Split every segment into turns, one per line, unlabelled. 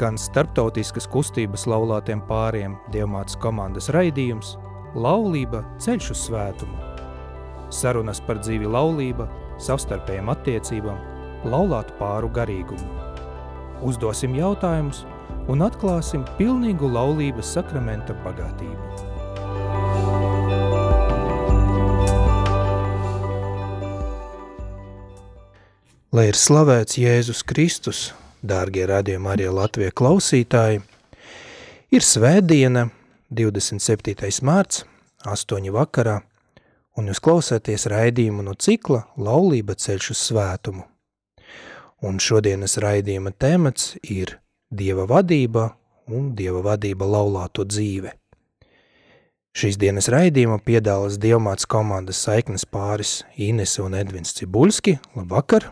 skan starptautiskas kustības laulātiem pāriem Dievmātes komandas raidījums Laulība ceļš uz svētumu. Sarunas par dzīvi laulība, savstarpējām attiecībām, laulātu pāru garīgumu. Uzdosim jautājumus un atklāsim pilnīgu laulības sakramenta bagātību. Lai ir slavēts Jēzus Kristus, dārgie radījumi arī Latvijas klausītāji, ir svētdiena, 27. mārts, 8. vakarā, un jūs klausāties raidījumu no cikla Laulība ceļš uz svētumu. Un šodienas raidījuma temats ir Dieva vadība un Dieva vadība laulāto dzīve. Šīs dienas raidījuma piedālas Dievmāts komandas saiknes pāris Inese un Edvins Cibuļski. Labvakar!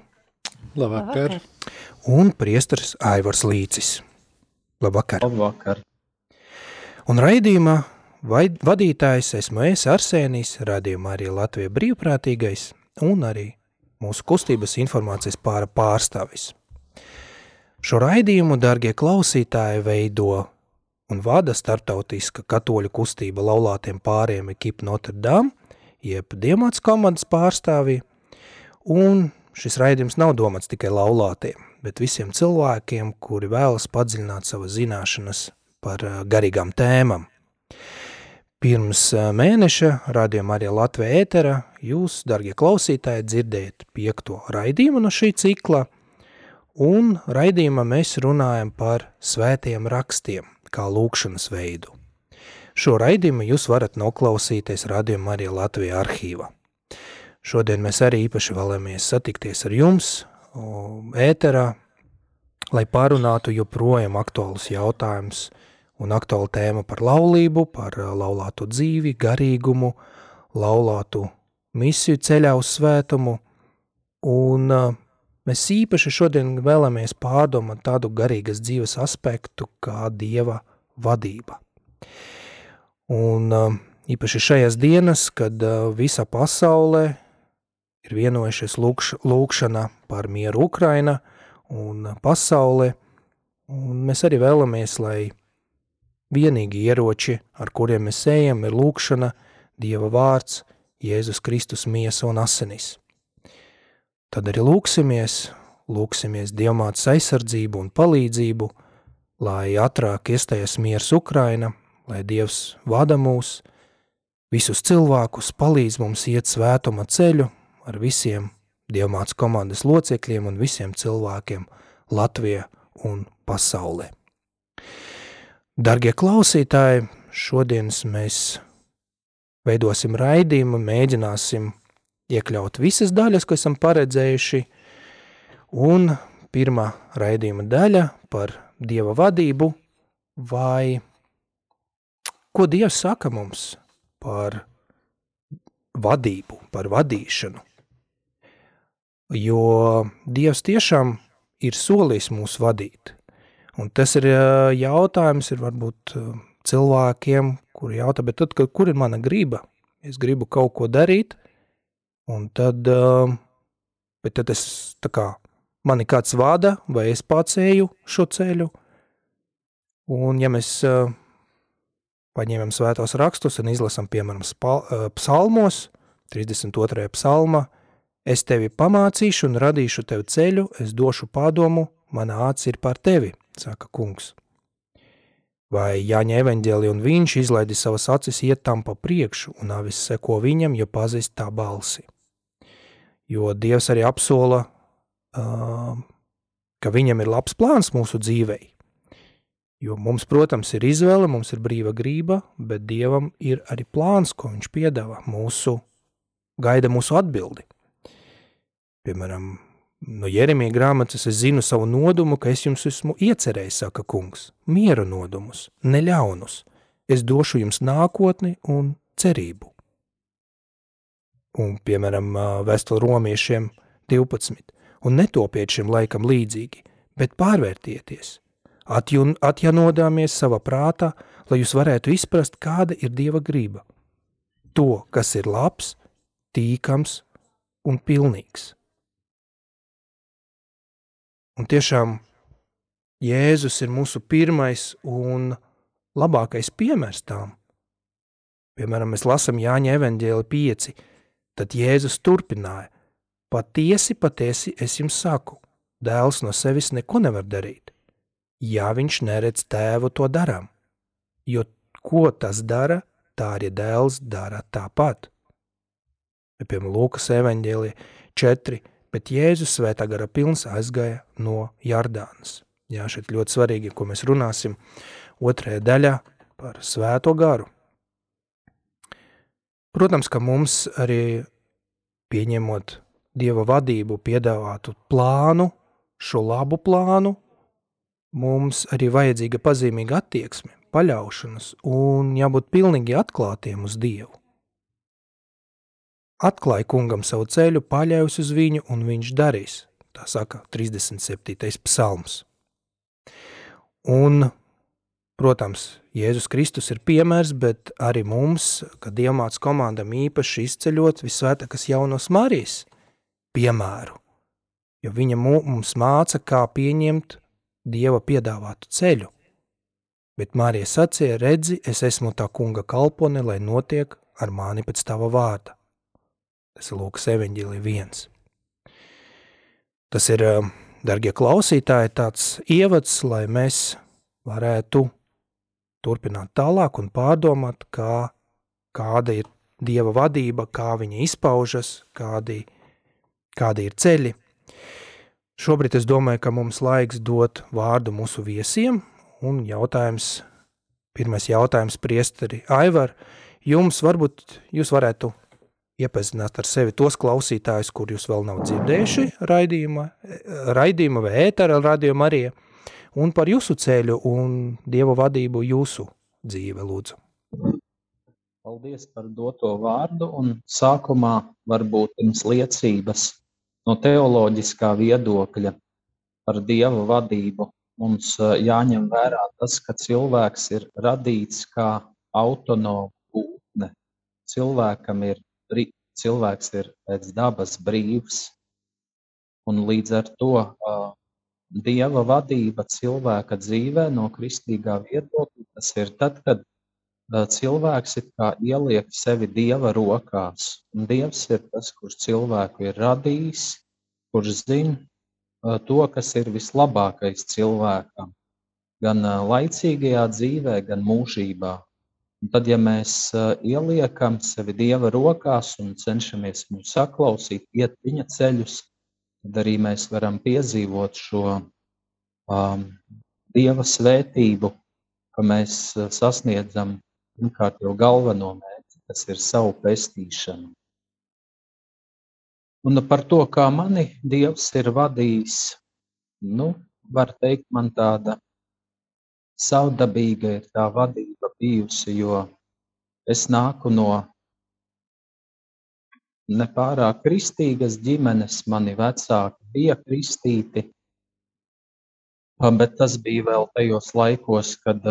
Labvakar!
Un priestars Aivars Līcis. Labvakar!
Labvakar!
Un raidījumā vadītājs esmu es Arsēnijs, raidījumā arī Latvija brīvprātīgais un arī mūsu kustības informācijas pāra pārstāvis. Šo raidījumu, dargie klausītāji, veido un vada starptautiska katoļu kustība laulātiem pāriem Ekipa Notre Dame, jeb Diemāts komandas pārstāvī, un šis raidījums nav domāts tikai laulātiem, bet visiem cilvēkiem, kuri vēlas padziļināt savas zināšanas par garīgām tēmām. Pirms mēneša radījumā arī Latvija ētera jūs, dargie klausītāji, dzirdējat piekto raidījumu no šī cikla – un raidījumā mēs runājam par svētiem rakstiem, kā lūkšanas veidu. Šo raidījumu jūs varat noklausīties radījumā arī Latvijā arhīvā. Šodien mēs arī īpaši vēlamies satikties ar jums ēterā, lai pārunātu joprojām aktuālus jautājumus un aktuālu tēmu par laulību, par laulātu dzīvi, garīgumu, laulātu misiju ceļā uz svētumu un Mēs īpaši šodien vēlamies pārdomāt tādu garīgas dzīves aspektu kā Dieva vadība. Un īpaši šajās dienas, kad visa pasaulē ir vienojušies lūkš, lūkšana par mieru Ukraina un pasaulē, un mēs arī vēlamies, lai vienīgi ieroči, ar kuriem mēs ejam, ir lūkšana, Dieva vārds, Jēzus Kristus miesa un asinis. Tad arī lūksimies, lūksimies Dievmātes aizsardzību un palīdzību, lai ātrāk iestājas miers Ukraina, lai Dievs vada mūs, visus cilvēkus palīdz mums iet svētuma ceļu ar visiem Dievmātes komandas locekļiem un visiem cilvēkiem Latvijā un pasaulē. Dargie klausītāji, šodienas mēs veidosim raidījumu, mēģināsim iekļaut visas daļas, ko esam paredzējuši, un pirmā raidījuma daļa par Dieva vadību, vai ko Dievs saka mums par vadību, par vadīšanu. Jo Dievs tiešām ir solījis mūs vadīt. Un tas ir jautājums, ir varbūt cilvēkiem, kuri jautā, bet tad, kur ir mana griba? Es gribu kaut ko darīt, Un tad, bet tad es tā kā mani kāds vada, vai es pats eju šo ceļu. Un ja mēs paņemam svētos rakstus un izlasam, piemēram, psalmos, 32. psalma, es tevi pamācīšu un radīšu tev ceļu, es došu padomu, mana acis ir par tevi, saka kungs. Vai Jāņa evaņģēli un viņš izlaidi savas acis iet tam pa priekšu, un avis seko viņam, jo pazīst tā balsi jo Dievs arī apsola, uh, ka viņam ir labs plāns mūsu dzīvei. Jo mums, protams, ir izvēle, mums ir brīva grība, bet Dievam ir arī plāns, ko viņš piedāvā mūsu, gaida mūsu atbildi. Piemēram, no Jeremija grāmatas es zinu savu nodumu, ka es jums esmu iecerējis, saka kungs, miera nodumus, neļaunus. Es došu jums nākotni un cerību un, piemēram, vēstuli romiešiem 12, un netopiet šim laikam līdzīgi, bet pārvērtieties, atjun, atjanodāmies savā prātā, lai jūs varētu izprast, kāda ir Dieva grība. To, kas ir labs, tīkams un pilnīgs. Un tiešām Jēzus ir mūsu pirmais un labākais piemērs tām. Piemēram, mēs lasām Jāņa evaņģēli 5, tad Jēzus turpināja, patiesi, patiesi es jums saku, dēls no sevis neko nevar darīt, ja viņš neredz tēvu to darām, jo ko tas dara, tā arī dēls dara tāpat. Piemēram, Lūkas evaņģēlija 4, bet Jēzus svētā gara pilns aizgāja no Jardānas. Jā, šeit ļoti svarīgi, ko mēs runāsim otrajā daļā par svēto garu. Protams, ka mums arī pieņemot Dieva vadību, piedāvātu plānu, šo labu plānu, mums arī vajadzīga pazīmīga attieksme, paļaušanas un jābūt pilnīgi atklātiem uz Dievu. Atklāja kungam savu ceļu, paļaus uz viņu, un viņš darīs. Tā saka 37. psalms. Un, protams, Jēzus Kristus ir piemērs, bet arī mums, kad dievmāts komandam īpaši izceļot visvētākas jaunos Marijas piemēru, jo viņa mums māca, kā pieņemt Dieva piedāvātu ceļu. Bet Marija sacīja, redzi, es esmu tā kunga kalpone, lai notiek ar mani pēc tava vārda. Tas ir Lūkas eveņģīlī viens. Tas ir, dargie klausītāji, tāds ievads, lai mēs varētu turpināt tālāk un pārdomāt, kā, kāda ir Dieva vadība, kā viņa izpaužas, kādi, kādi ir ceļi. Šobrīd es domāju, ka mums laiks dot vārdu mūsu viesiem, un jautājums, pirmais jautājums priesteri Aivar, jums varbūt jūs varētu iepazīstināt ar sevi tos klausītājus, kur jūs vēl nav dzirdējuši raidījuma, raidījuma vai ētera radījuma arī, un par jūsu ceļu un Dieva vadību jūsu dzīve, lūdzu.
Paldies par doto vārdu, un sākumā varbūt pirms liecības no teoloģiskā viedokļa par Dieva vadību mums jāņem vērā tas, ka cilvēks ir radīts kā autonoma būtne. Cilvēkam ir cilvēks ir pēc dabas brīvs, un līdz ar to uh, dieva vadība cilvēka dzīvē no kristīgā viedokļa, tas ir tad, kad uh, cilvēks ieliek sevi dieva rokās, un dievs ir tas, kurš cilvēku ir radījis, kurš zina uh, to, kas ir vislabākais cilvēkam, gan laicīgajā dzīvē, gan mūžībā. Un tad, ja mēs ieliekam sevi Dieva rokās un cenšamies viņu saklausīt, iet viņa ceļus, tad arī mēs varam piedzīvot šo um, Dieva svētību, ka mēs sasniedzam pirmkārt jau galveno mērķi, tas ir savu pestīšanu. Un par to, kā mani Dievs ir vadījis, nu, var teikt, man tāda Savdabīga ir tā vadība bijusi, jo es nāku no nepārāk kristīgas ģimenes. Mani vecāki bija kristīti, bet tas bija vēl tajos laikos, kad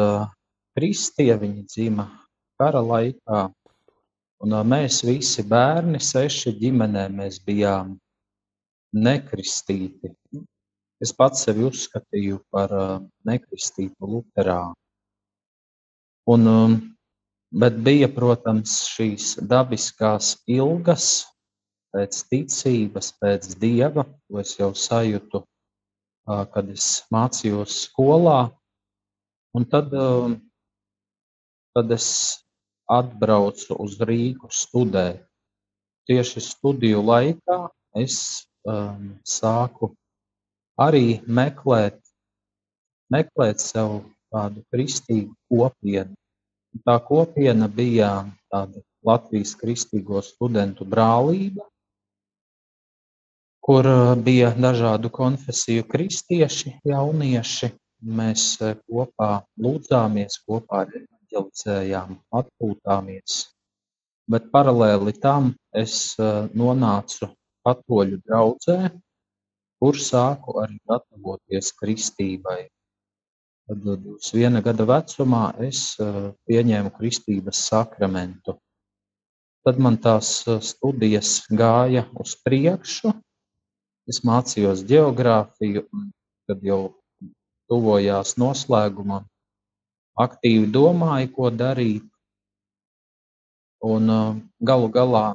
kristie viņi dzima kara laikā. Un mēs visi bērni, seši ģimenē, mēs bijām nekristīti. Es pats sevi uzskatīju par nekristītu luterānu. Un, um, bet bija, protams, šīs dabiskās ilgas pēc ticības, pēc dieva, ko es jau sajūtu, kad es mācījos skolā. Un tad, um, tad es atbraucu uz Rīgu studēt. Tieši studiju laikā es um, sāku arī meklēt, meklēt sev tādu kristīgu kopienu. Tā kopiena bija tāda Latvijas Kristīgo studentu brālība, kur uh, bija dažādu konfesiju kristieši, jaunieši. Mēs uh, kopā lūdzāmies, kopā evanģelizējām, atpūtāmies. Bet paralēli tam es uh, nonācu katoļu draudzē, kur sāku arī gatavoties kristībai. Tad 21 gada vecumā es eh, pieņēmu kristības sakramentu. Tad man tās eh, studijas gāja uz priekšu. Es mācījos geogrāfiju, kad jau tuvojās noslēgumam, aktīvi domāju, ko darīt. Un galu galā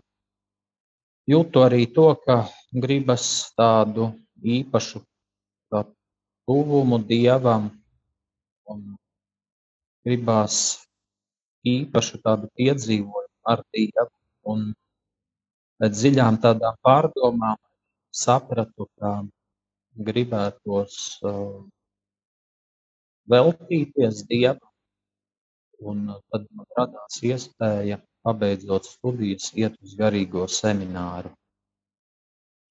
jūtu arī to, ka gribas tādu īpašu tā tuvumu dievam un gribās īpašu tādu piedzīvojumu ar dievu. Un dziļām tādām pārdomām sapratu, ka gribētos uh, veltīties Dievam, un tad man radās iespēja, pabeidzot studijas, iet uz garīgo semināru.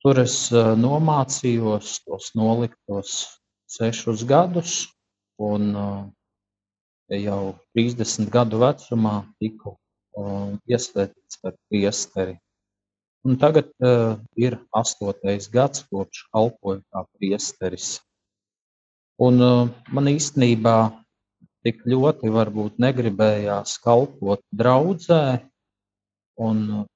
Tur es uh, nomācījos tos noliktos sešus gadus, un uh, jau 30 gadu vecumā tiku iesvētīts par priesteri Un tagad uh, ir astotais gads, kopš kalpoju kā priesteris. Un uh, man īstenībā tik ļoti varbūt negribējās kalpot draudzē, un uh,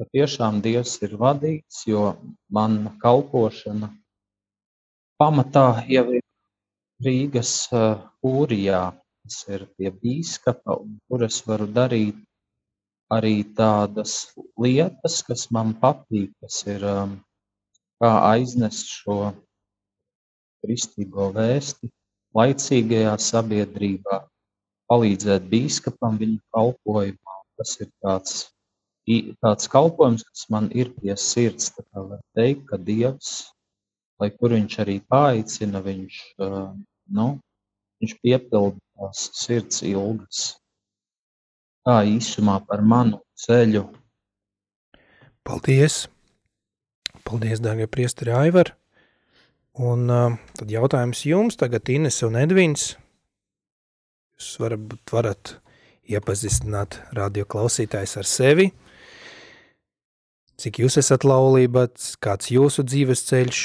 patiešām Dievs ir vadīts, jo mana kalpošana pamatā jau ir Rīgas kūrijā, tas ir pie bīskapa, un tur es varu darīt arī tādas lietas, kas man patīk, kas ir kā aiznest šo kristīgo vēsti laicīgajā sabiedrībā, palīdzēt bīskapam viņa kalpojumā. Tas ir tāds, tāds kalpojums, kas man ir pie sirds. Tā kā var teikt, ka Dievs, lai kur viņš arī paaicina, viņš, nu, viņš piepilda tās sirds ilgas. Tā īsumā par manu ceļu.
Paldies! Paldies, dārgie priesteri Aivar! Un tad jautājums jums, tagad Ines un Edvins. Jūs varat, varat iepazīstināt radio klausītājs ar sevi. Cik jūs esat laulībats, kāds jūsu dzīves ceļš,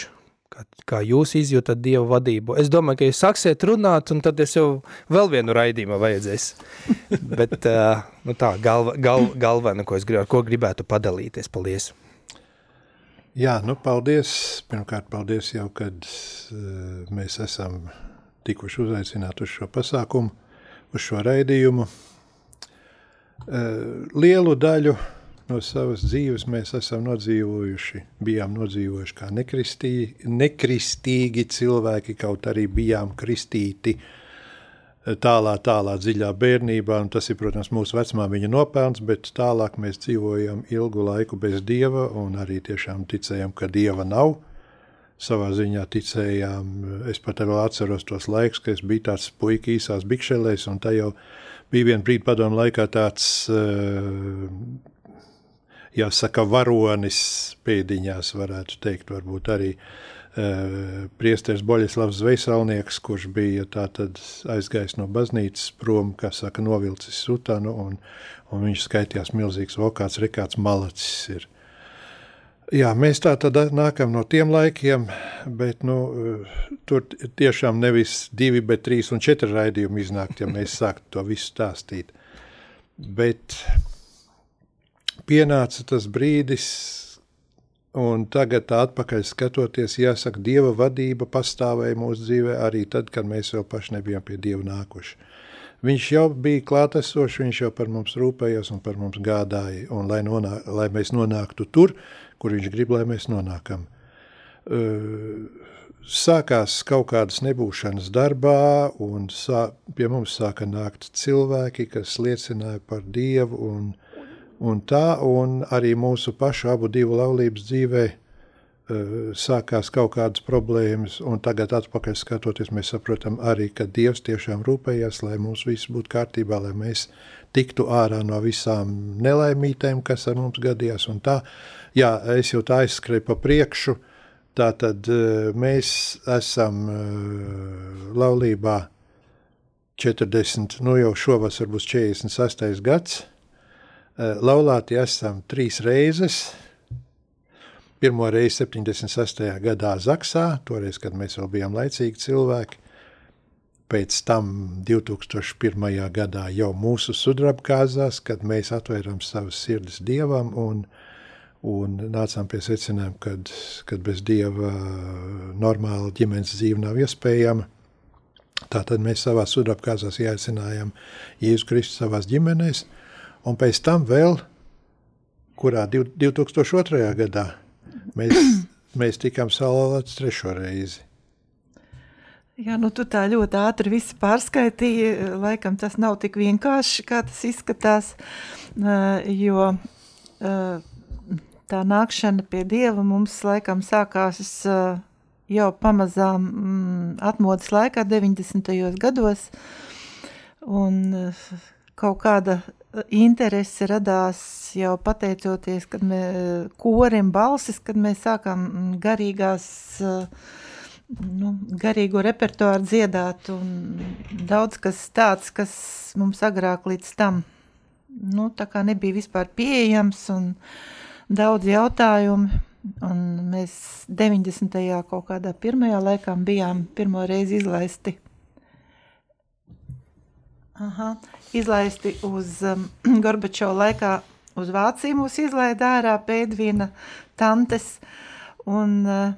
Kā, jūs izjūtat Dievu vadību? Es domāju, ka jūs sāksiet runāt, un tad es jau vēl vienu raidījumu vajadzēs. Bet uh, nu tā, galva, gal, galvena, ko es grib, ko gribētu padalīties. Paldies!
Jā, nu paldies. Pirmkārt, paldies jau, kad uh, mēs esam tikuši uzaicināti uz šo pasākumu, uz šo raidījumu. Uh, lielu daļu uh, no savas dzīves mēs esam nodzīvojuši, bijām nodzīvojuši kā nekristīgi, nekristīgi cilvēki, kaut arī bijām kristīti tālā, tālā dziļā bērnībā, un tas ir, protams, mūsu vecmāmiņa nopelns, bet tālāk mēs dzīvojam ilgu laiku bez Dieva, un arī tiešām ticējam, ka Dieva nav. Savā ziņā ticējām, es pat vēl atceros tos laikus, ka es biju tāds puika īsās bikšelēs, un tā jau bija vien brīdi padomu laikā tāds uh, jāsaka, varonis pēdiņās, varētu teikt, varbūt arī uh, priesteris Boļislavs Zveisalnieks, kurš bija tātad aizgājis no baznīcas prom, kā saka, novilcis sutanu, un, un viņš skaitījās milzīgs vokāts, rekāts malacis ir. Jā, mēs tā tad nākam no tiem laikiem, bet nu, tur tiešām nevis divi, bet trīs un četri raidījumi iznākt, ja mēs sāktu to visu stāstīt. Bet pienāca tas brīdis, un tagad atpakaļ skatoties, jāsaka, Dieva vadība pastāvēja mūsu dzīvē arī tad, kad mēs vēl paši nebijām pie Dieva nākuši. Viņš jau bija klātesošs, viņš jau par mums rūpējās un par mums gādāja, un lai, nonā, lai mēs nonāktu tur, kur viņš grib, lai mēs nonākam. Sākās kaut kādas nebūšanas darbā, un sā, pie mums sāka nākt cilvēki, kas liecināja par Dievu un Un tā un arī mūsu pašu abu divu laulības dzīvē uh, sākās kaut kādas problēmas, un tagad atpakaļ skatoties, mēs saprotam arī, ka Dievs tiešām rūpējās, lai mums viss būtu kārtībā, lai mēs tiktu ārā no visām nelaimītēm, kas ar mums gadījās, un tā, jā, es jau tā aizskrēju pa priekšu, tā tad uh, mēs esam uh, laulībā 40, nu jau šovasar būs 46. gads, Eh, laulāti esam trīs reizes. Pirmo reizi 76. gadā Zaksā, toreiz, kad mēs vēl bijām laicīgi cilvēki. Pēc tam 2001. gadā jau mūsu sudrabkāzās, kad mēs atvērām savas sirdis Dievam un, un nācām pie secinājuma, kad, kad bez Dieva normāla ģimenes dzīve nav iespējama. Tātad mēs savā sudrabkāzās ieaicinājām Jēzus Kristus savās ģimenēs, un pēc tam vēl, kurā 2002. gadā, mēs, mēs tikām salvēts trešo reizi.
Jā, nu tu tā ļoti ātri visu pārskaitīji, laikam tas nav tik vienkārši, kā tas izskatās, jo tā nākšana pie Dieva mums laikam sākās jau pamazām mm, atmodas laikā, 90. gados, un eh, kaut kāda interese radās jau pateicoties, mēs korim balsis, kad mēs sākām garīgās, nu, garīgo repertuāru dziedāt, un daudz kas tāds, kas mums agrāk līdz tam, nu, tā kā nebija vispār pieejams, un daudz jautājumu, Un mēs 90. kaut kādā pirmajā laikā bijām pirmo reizi izlaisti. Aha, izlaisti uz um, Gorbačova laikā uz Vāciju mūs izlaida ārā pēdvina tantes. Un uh,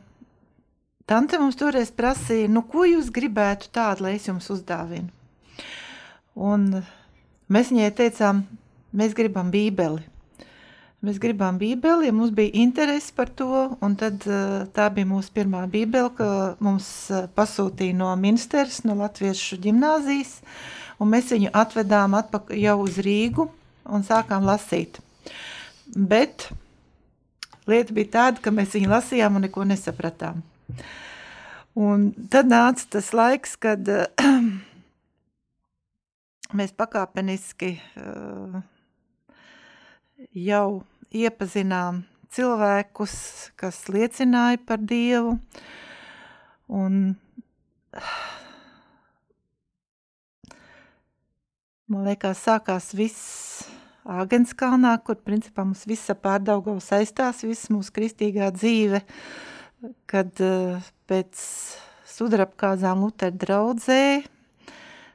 tante mums toreiz prasīja, nu ko jūs gribētu tādu, lai es jums uzdāvinu? Un mēs viņai teicām, mēs gribam bībeli. Mēs gribām bībeli, ja mums bija interesi par to, un tad uh, tā bija mūsu pirmā bībele, ka mums uh, pasūtīja no ministrs, no latviešu ģimnāzijas, un mēs viņu atvedām atpakaļ jau uz Rīgu un sākām lasīt. Bet lieta bija tāda, ka mēs viņu lasījām un neko nesapratām. Un tad nāca tas laiks, kad uh, mēs pakāpeniski uh, jau iepazinām cilvēkus, kas liecināja par Dievu. Un, man liekas, sākās viss Āgenskalnā, kur principā mums visa pārdaugava saistās, viss mūsu kristīgā dzīve, kad uh, pēc sudrabkāzām Lutera draudzē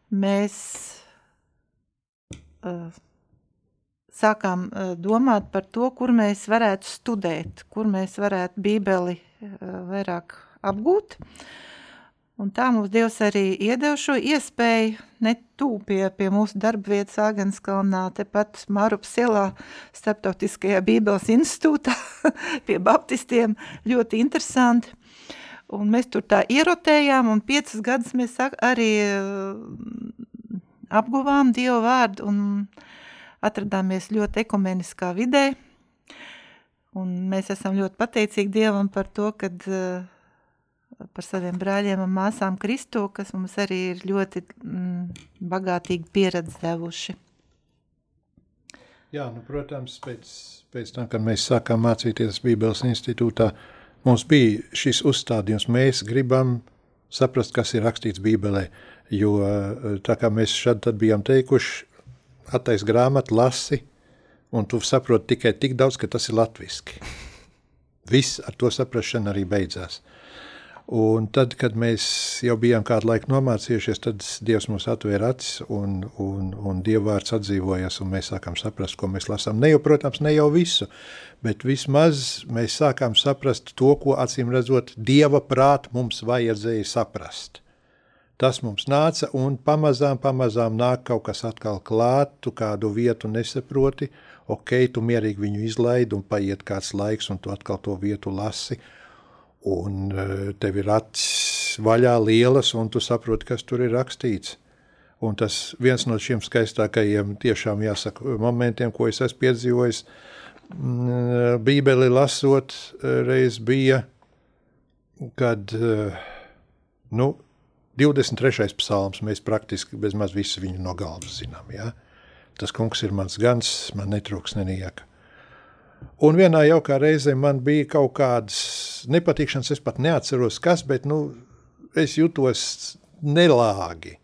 mēs uh, sākām uh, domāt par to, kur mēs varētu studēt, kur mēs varētu bībeli uh, vairāk apgūt. Un tā mums Dievs arī iedeva šo iespēju ne tūp pie, mūsu darba vietas Āgenskalnā, tepat Mārupas ielā starptautiskajā bībeles institūtā pie baptistiem. Ļoti interesanti. Un mēs tur tā ierotējām un piecus gadus mēs arī uh, apguvām Dievu vārdu un atradāmies ļoti ekumeniskā vidē, un mēs esam ļoti pateicīgi Dievam par to, kad uh, par saviem brāļiem un māsām Kristo, kas mums arī ir ļoti mm, bagātīgi pieredzi devuši.
Jā, nu, protams, pēc, pēc tam, kad mēs sākām mācīties Bībeles institūtā, mums bija šis uzstādījums, mēs gribam saprast, kas ir rakstīts Bībelē, jo eh, tā kā mēs šad tad bijām teikuši, attais grāmatu, lasi, un tu saproti tikai tik daudz, ka tas ir latviski. Viss ar to saprašanu arī beidzās. Un tad, kad mēs jau bijām kādu laiku nomācījušies, tad Dievs mums atvēra acis un, un, un Dieva vārds atdzīvojas, un mēs sākām saprast, ko mēs lasām. Ne jau, protams, ne jau visu, bet vismaz mēs sākām saprast to, ko acīm redzot Dieva prāt mums vajadzēja saprast. Tas mums nāca, un pamazām, pamazām nāk kaut kas atkal klāt, tu kādu vietu nesaproti, ok, tu mierīgi viņu izlaidi, un paiet kāds laiks, un tu atkal to vietu lasi, un e, tev ir acis vaļā lielas, un tu saproti, kas tur ir rakstīts. Un tas viens no šiem skaistākajiem, tiešām jāsaka, momentiem, ko es esmu piedzīvojis, Bībeli lasot, e, reiz bija, kad, e, nu, 23. psalms, mēs praktiski bezmaz visu viņu no galvas zinām. Ja? Tas kungs ir mans gans, man netrūks nenieka. Un vienā jaukā reizē man bija kaut kādas nepatikšanas, es pat neatceros kas, bet nu, es jutos nelāgi.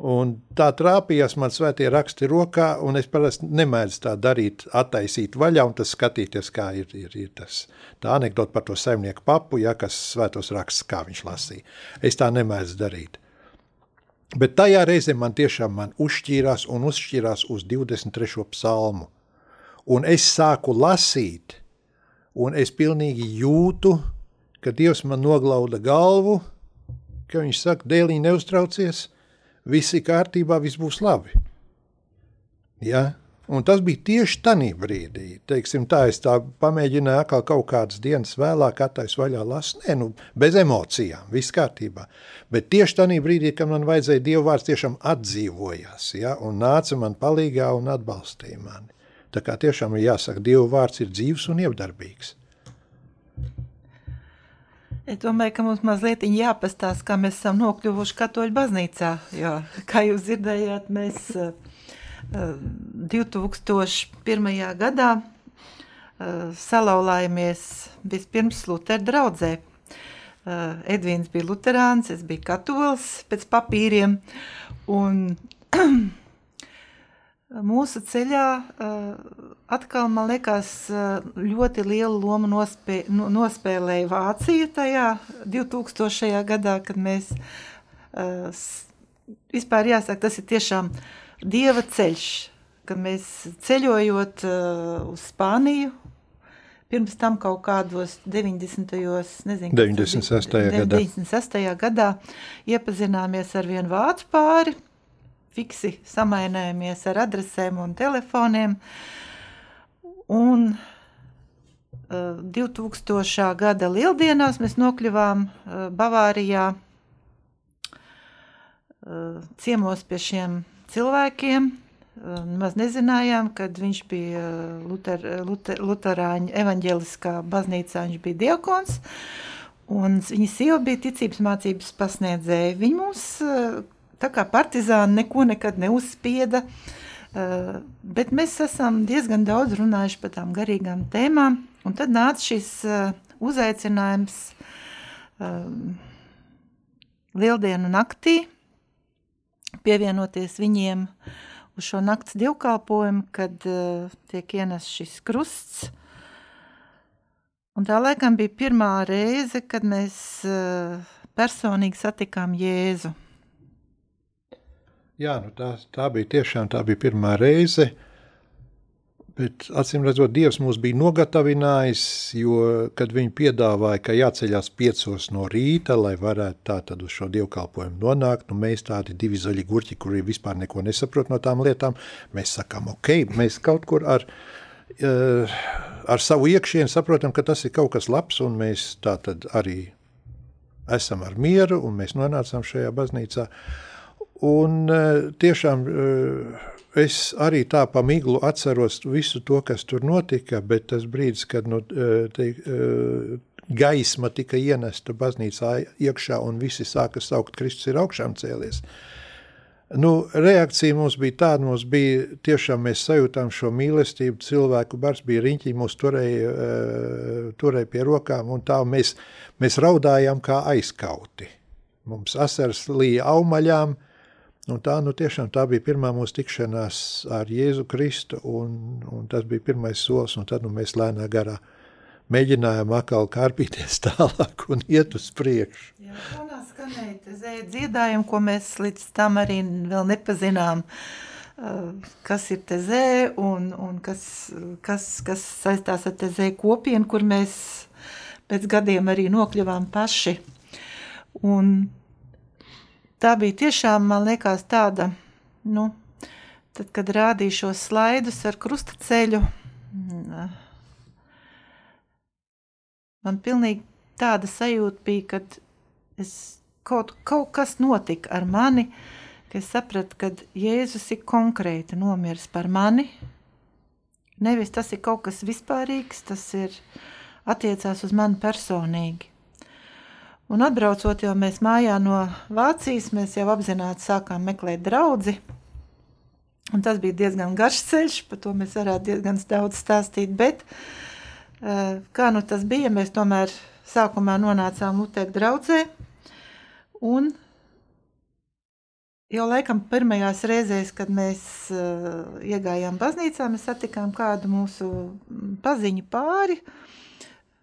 Un tā trāpījās man svētie raksti rokā, un es parasti nemēdzu tā darīt, attaisīt vaļā un tas skatīties, kā ir, ir, ir tas. Tā anekdota par to saimnieku papu, ja, kas svētos rakstus, kā viņš lasīja. Es tā nemēdzu darīt. Bet tajā reizē man tiešām man uzšķīrās un uzšķīrās uz 23. psalmu. Un es sāku lasīt, un es pilnīgi jūtu, ka Dievs man noglauda galvu, ka viņš saka, dēlī neuztraucies – viss ir kārtībā, viss būs labi. Ja? Un tas bija tieši tajā brīdī. Teiksim, tā es tā pamēģināju atkal kaut kādas dienas vēlāk, attaisnot vaļā lasu. Nē, nu, bez emocijām, viss kārtībā. Bet tieši tajā brīdī, kad man vajadzēja Dieva vārds, tiešām atdzīvojās ja? un nāca man palīgā un atbalstīja mani. Tā kā tiešām ir jāsaka, Dieva vārds ir dzīves un ievdarbīgs.
Es domāju, ka mums mazliet jāpastāsta, kā mēs esam nokļuvuši katoļu baznīcā. Jo, kā jūs dzirdējāt, mēs uh, 2001. gadā salauzāmies vispirms Lutera draudzē. Edvīns bija luterāns, es biju katolis pēc papīriem. Un mūsu ceļā atkal, man liekas, ļoti lielu lomu nospē, nospēlēja Vācija tajā 2000. gadā, kad mēs vispār jāsaka, tas ir tiešām dieva ceļš, kad mēs ceļojot uz Spāniju, pirms tam kaut kādos 90. Nezinu,
96. gadā.
96. gadā iepazināmies ar vienu vācu pāri, fiksi samainējāmies ar adresēm un telefoniem, un uh, 2000. gada lieldienās mēs nokļuvām uh, Bavārijā uh, ciemos pie šiem cilvēkiem. Mēs nezinājām, kad viņš bija Luter, Luter, Luterāņu evaņģeliskā baznīcā, viņš bija diakons, un viņa sieva bija ticības mācības pasniedzēja. Viņa mums tā kā partizāni neko nekad neuzspieda, bet mēs esam diezgan daudz runājuši par tām garīgām tēmām, un tad nāca šis uzaicinājums Lieldienu naktī, pievienoties viņiem uz šo nakts dievkalpojumu, kad uh, tiek ienests šis krusts. Un tā laikam bija pirmā reize, kad mēs uh, personīgi satikām Jēzu.
Jā, nu tā, tā bija tiešām tā bija pirmā reize. Uh, Bet, acīm redzot, Dievs mūs bija nogatavinājis, jo, kad viņi piedāvāja, ka jāceļās piecos no rīta, lai varētu tā tad uz šo dievkalpojumu nonākt, nu mēs tādi divi zaļi gurķi, kuri vispār neko nesaprot no tām lietām, mēs sakām, ok, mēs kaut kur ar, uh, ar savu iekšienu saprotam, ka tas ir kaut kas labs, un mēs tā tad arī esam ar mieru, un mēs nonācām šajā baznīcā. Un uh, tiešām uh, es arī tā pa miglu atceros visu to, kas tur notika, bet tas brīdis, kad nu, e, te, e, gaisma tika ienesta baznīcā iekšā un visi sāka saukt, Kristus ir augšām cēlies. Nu, reakcija mums bija tāda, mums bija tiešām mēs sajūtām šo mīlestību, cilvēku bars bija riņķi, mūs turēja, turēja pie rokām, un tā mēs, mēs raudājām kā aizkauti. Mums asars līja aumaļām, uh, Un tā, nu, tiešām tā bija pirmā mūsu tikšanās ar Jēzu Kristu, un, un tas bija pirmais solis, tad nu, mēs lēnā garā mēģinājām atkal kārpīties tālāk un iet uz priekšu.
Jā, fonā skanēja dziedājumi, ko mēs līdz tam arī vēl nepazinām, kas ir tezē un, un kas, kas, kas saistās ar tezē kopienu, kur mēs pēc gadiem arī nokļuvām paši. Un tā bija tiešām, man liekas, tāda, nu, tad, kad rādīju šos slaidus ar krustaceļu, man pilnīgi tāda sajūta bija, kad es kaut, kaut kas notika ar mani, ka es sapratu, ka Jēzus ir konkrēti nomiris par mani. Nevis tas ir kaut kas vispārīgs, tas ir attiecās uz mani personīgi. Un atbraucot jau mēs mājā no Vācijas, mēs jau apzināti sākām meklēt draugu. Un tas bija diezgan garš ceļš, par to mēs varētu diezgan daudz stāstīt. Bet eh, kā nu tas bija, mēs tomēr sākumā nonācām Lutera draugzē. Un jau laikam pirmajās reizēs, kad mēs uh, iegājām baznīcā, mēs satikām kādu mūsu paziņu pāri. Uh, Eh,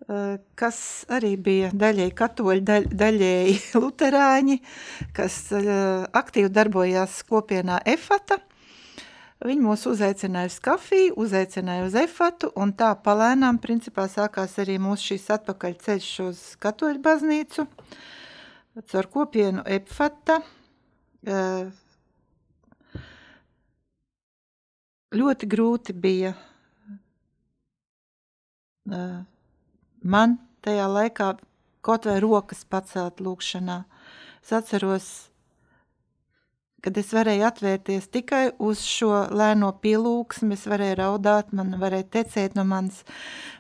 Eh, kas arī bija daļēji katoļi, daļ, daļēji luterāņi, kas eh, aktīvi darbojās kopienā Efata. Viņi mūs uzaicināja uz kafiju, uzaicināja uz efatu, un tā palēnām principā sākās arī mūsu šīs atpakaļ ceļš uz katoļu baznīcu, caur kopienu efata. Eh, ļoti grūti bija man tajā laikā kaut vai rokas pacelt lūkšanā. Es atceros, kad es varēju atvērties tikai uz šo lēno pielūgsmu, es varēju raudāt, man varēja tecēt no manis,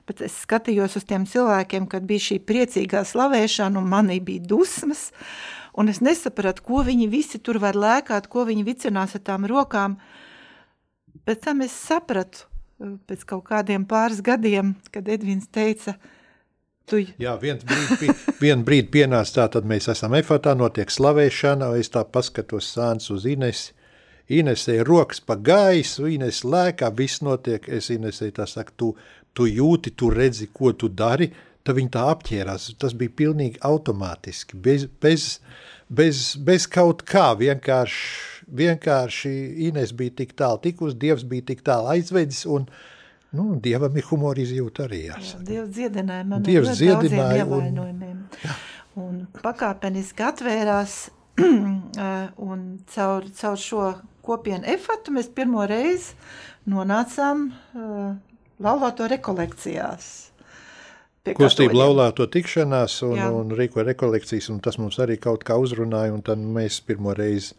bet es skatījos uz tiem cilvēkiem, kad bija šī priecīgā slavēšana un manī bija dusmas, un es nesapratu, ko viņi visi tur var lēkāt, ko viņi vicinās ar tām rokām. Pēc tam es sapratu, pēc kaut kādiem pāris gadiem, kad Edvins teica, Tu...
Jā, viens brīdi, vien brīdi pienāca tā, tad mēs esam efatā, notiek slavēšana, es tā paskatos sāns uz Inesi. Inesē rokas pa gaisu, Ines lēkā, viss notiek, es Inesē tā saku, tu, tu jūti, tu redzi, ko tu dari, tad viņi tā apķērās, tas bija pilnīgi automātiski, bez, bez, bez, bez kaut kā, vienkārši, vienkārši Ines bija tik tālu tikus, Dievs bija tik tālu aizvedis un, uh, Nu, dievam ir humora izjūta arī.
Jā, Dievs dziedināja man
Dievs dziedināja
ievainojumiem. Un, un pakāpeniski atvērās un caur, caur šo kopienu efatu mēs pirmo reizi nonācām uh, laulāto rekolekcijās.
Kustība laulāto tikšanās un, Jā. un rīko rekolekcijas, un tas mums arī kaut kā uzrunāja, un tad mēs pirmo reizi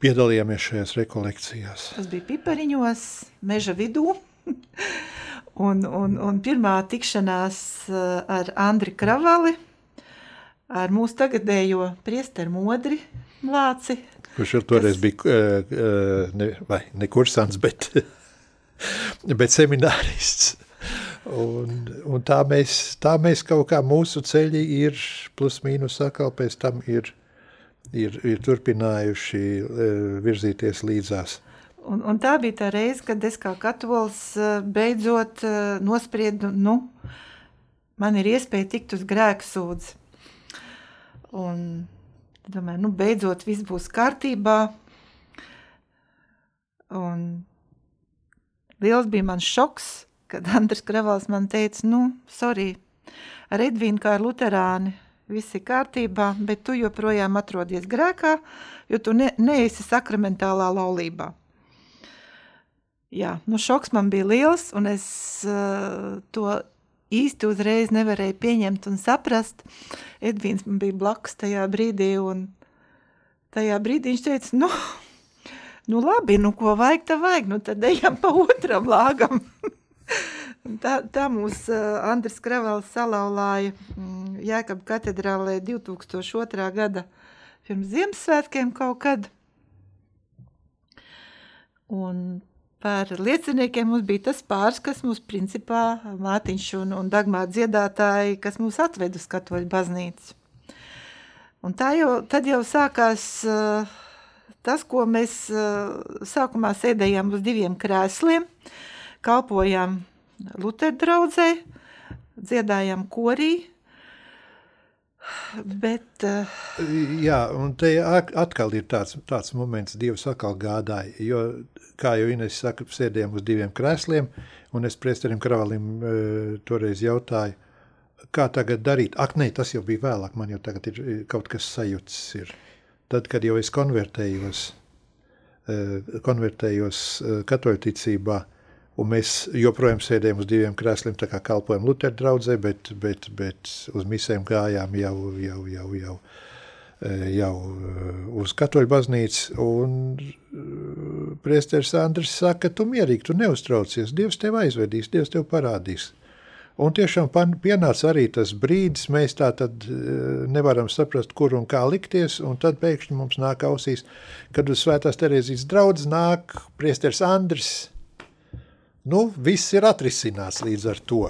piedalījāmies šajās rekolekcijās.
Tas bija pipariņos, meža vidū, un, un, un pirmā tikšanās eh, ar Andri Kravali, ar mūsu tagadējo priesteru modri Lāci.
Kurš jau toreiz kas... bija, eh, eh, ne, vai ne kursants, bet, bet seminārists. Un, un tā, mēs, tā mēs kaut kā mūsu ceļi ir plus mīnus atkal pēc tam ir, ir, ir turpinājuši virzīties līdzās.
Un, un tā bija tā reize, kad es kā katolis eh, beidzot eh, nospriedu, nu, man ir iespēja tikt uz grēku sūdzi. Un domāju, nu, beidzot viss būs kārtībā. Un liels bija mans šoks, kad Andris Kravals man teica, nu, sorry, ar Edvīnu kā ar luterāni viss ir kārtībā, bet tu joprojām atrodies grēkā, jo tu ne, neesi sakramentālā laulībā. Jā, nu šoks man bija liels, un es uh, to īsti uzreiz nevarēju pieņemt un saprast. Edvīns man bija blakus tajā brīdī, un tajā brīdī viņš teica, nu, nu labi, nu ko vajag, tā vajag, nu tad ejam pa otram lāgam. tā, tā mūs uh, Andris Kravels salauzāja um, Jēkab katedrālē 2002. gada pirms Ziemassvētkiem kaut kad. Un Par lieciniekiem mums bija tas pāris, kas mums principā Mātiņš un, un Dagmāra dziedātāji, kas mūs atved uz katoļu baznīcu. Un tā jau, tad jau sākās uh, tas, ko mēs uh, sākumā sēdējām uz diviem krēsliem, kalpojām Lutera draudzē, dziedājām korī, Bet, uh...
Jā, un te atkal ir tāds, tāds moments, Dievs atkal gādāja, jo, kā jau Ines saka, sēdējām uz diviem krēsliem, un es priesterim Kravalim uh, toreiz jautāju, kā tagad darīt? Ak, nē, tas jau bija vēlāk, man jau tagad ir kaut kas sajūts ir. Tad, kad jau es konvertējos, uh, konvertējos uh, katoļticībā, uh, Un mēs joprojām sēdējām uz diviem krēsliem, tā kā kalpojam Lutera draudzē, bet, bet, bet uz misēm gājām jau, jau, jau, jau, eh, jau eh, uz katoļu baznīcu. Un eh, priesteris Andris saka, tu mierīgi, tu neuztraucies, Dievs tev aizvedīs, Dievs tev parādīs. Un tiešām pienāca arī tas brīdis, mēs tā tad nevaram saprast, kur un kā likties, un tad pēkšņi mums nāk ausīs, kad uz Svētās Terēzijas draudz nāk priesteris Andris, nu, viss ir atrisināts līdz ar to.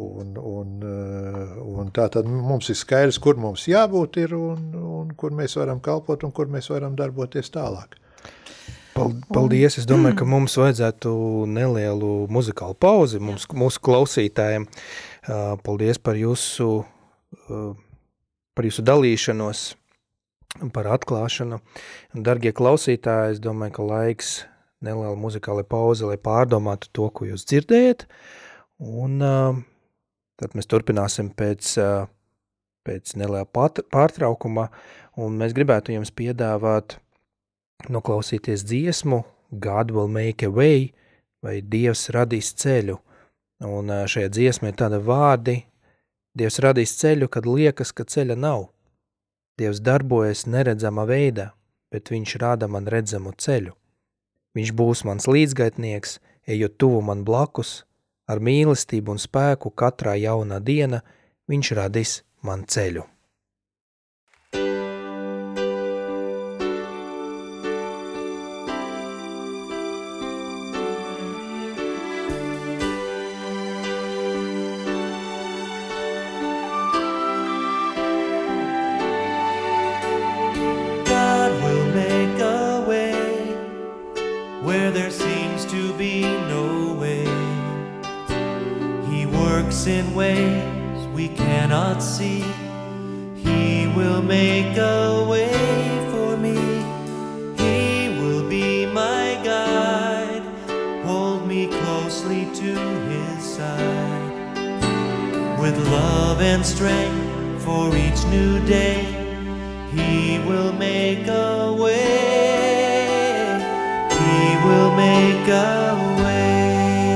Un, un, eh, un tā tad mums ir skaidrs, kur mums jābūt ir un, un kur mēs varam kalpot un kur mēs varam darboties tālāk.
Paldies! Es domāju, ka mums vajadzētu nelielu muzikālu pauzi mums, mūsu klausītājiem. Paldies par jūsu, par jūsu dalīšanos, par atklāšanu. Dargie klausītāji, es domāju, ka laiks neliela muzikāla pauze, lai pārdomātu to, ko jūs dzirdējat. Un uh, tad mēs turpināsim pēc, uh, pēc neliela pārtraukuma, un mēs gribētu jums piedāvāt noklausīties dziesmu God will make a way, vai Dievs radīs ceļu. Un uh, šajā dziesmā ir tādi vārdi, Dievs radīs ceļu, kad liekas, ka ceļa nav. Dievs darbojas neredzama veidā, bet viņš rāda man redzamu ceļu. Viņš būs mans līdzgaitnieks, ejot tuvu man blakus, ar mīlestību un spēku katrā jaunā diena viņš radīs man ceļu.
take away.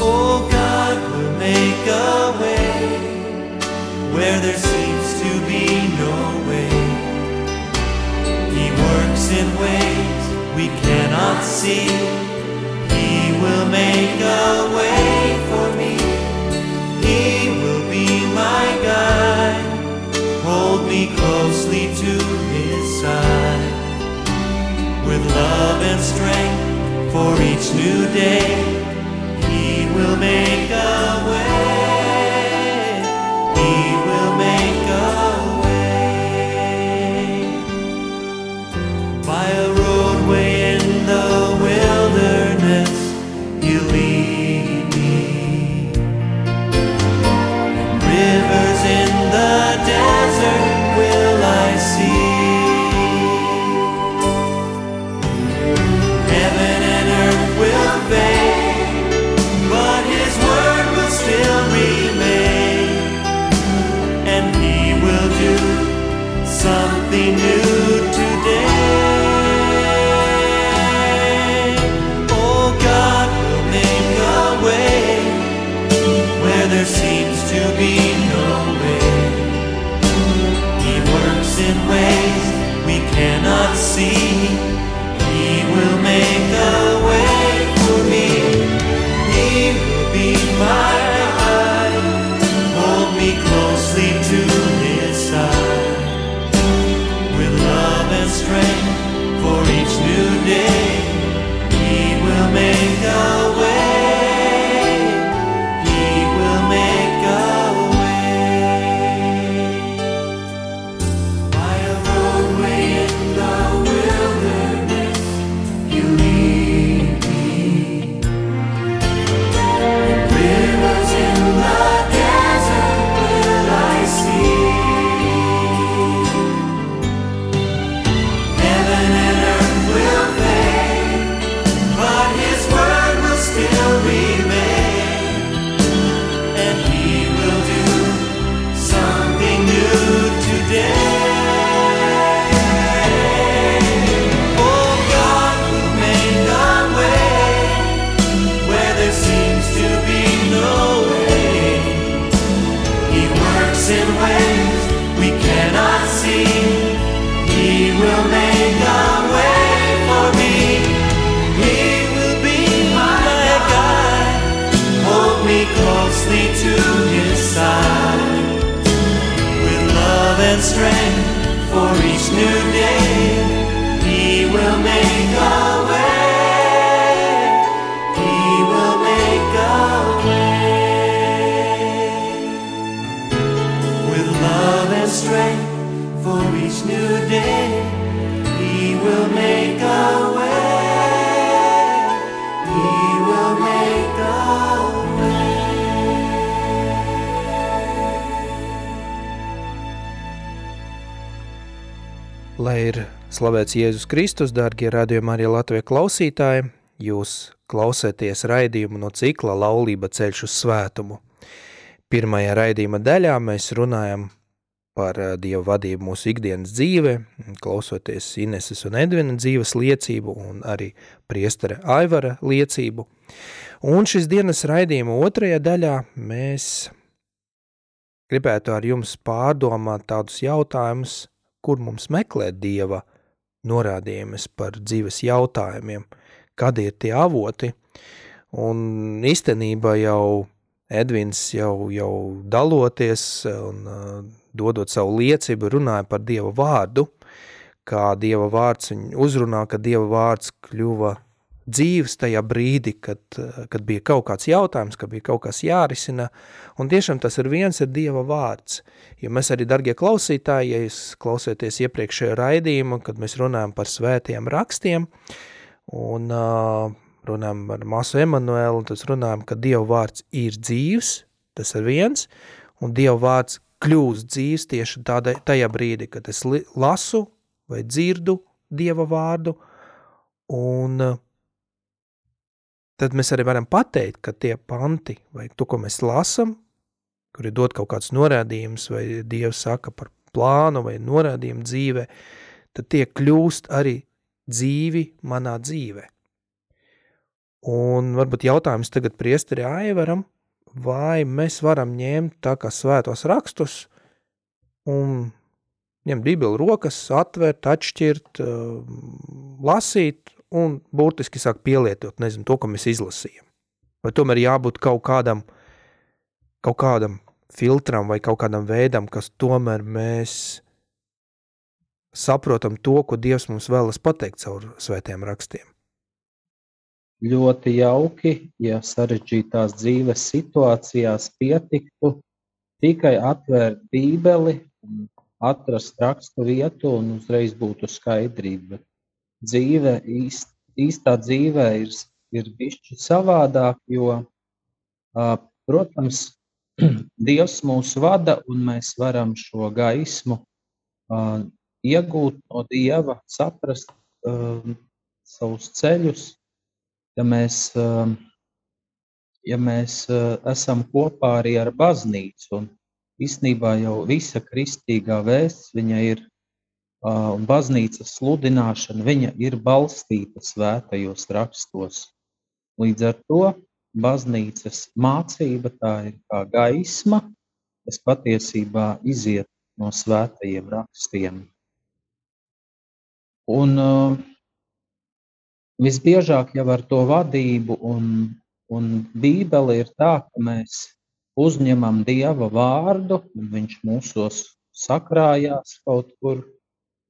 Oh, God will make a way where there seems to be no way. He works in ways we cannot see. new day.
know. Slavēts Jēzus Kristus, darbie radījumi arī Latvijas klausītāji. Jūs klausāties raidījumu no cikla Laulība ceļš uz svētumu. Pirmajā raidījuma daļā mēs runājam par eh, Dieva vadību mūsu ikdienas dzīvē, klausoties Ineses un Edvina dzīves liecību un arī priestara Aivara liecību. Un šis dienas raidījuma otrajā daļā mēs gribētu ar jums pārdomāt tādus jautājumus, kur mums meklēt Dieva norādījumus par dzīves jautājumiem, kādi ir tie avoti, un īstenībā jau Edvins jau, jau daloties un uh, dodot savu liecību, runāja par Dieva vārdu, kā Dieva vārds viņu uzrunā, ka Dieva vārds kļuva dzīves tajā brīdī, kad, kad bija kaut kāds jautājums, kad bija kaut kas jārisina, un tiešām tas ir viens ir Dieva vārds. Jo mēs arī, dargie klausītāji, ja jūs klausieties iepriekšējo raidījumu, kad mēs runājam par svētiem rakstiem, un uh, runājam ar māsu Emanuelu, un tas runājam, ka Dieva vārds ir dzīves, tas ir viens, un Dieva vārds kļūst dzīves tieši tādā, tajā brīdī, kad es lasu vai dzirdu Dieva vārdu, un uh, tad mēs arī varam pateikt, ka tie panti vai to, ko mēs lasam, kur ir dot kaut kāds norādījums vai Dievs saka par plānu vai norādījumu dzīvē, tad tie kļūst arī dzīvi manā dzīvē. Un varbūt jautājums tagad priesteri Aivaram, vai mēs varam ņemt tā kā svētos rakstus un ņemt bībeli rokas, atvērt, atšķirt, lasīt un burtiski sāk pielietot, nezinu, to, ko mēs izlasījam. Vai tomēr jābūt kaut kādam, kaut kādam filtram vai kaut kādam veidam, kas tomēr mēs saprotam to, ko Dievs mums vēlas pateikt caur svētiem rakstiem
ļoti jauki, ja sarežģītās dzīves situācijās pietiktu tikai atvērt Bībeli, atrast rakstu vietu un uzreiz būtu skaidrība. Dzīve, īst, īstā dzīvē ir, ir bišķi savādāk, jo, protams, Dievs mūs vada un mēs varam šo gaismu iegūt no Dieva, saprast savus ceļus, ja mēs, ja mēs esam kopā arī ar baznīcu. Un īstenībā jau visa kristīgā vēsts viņa ir un baznīcas sludināšana viņa ir balstīta svētajos rakstos. Līdz ar to baznīcas mācība tā ir kā gaisma, kas patiesībā iziet no svētajiem rakstiem. Un uh, visbiežāk jau ar to vadību un, un bībeli ir tā, ka mēs uzņemam Dieva vārdu, un viņš mūsos sakrājās kaut kur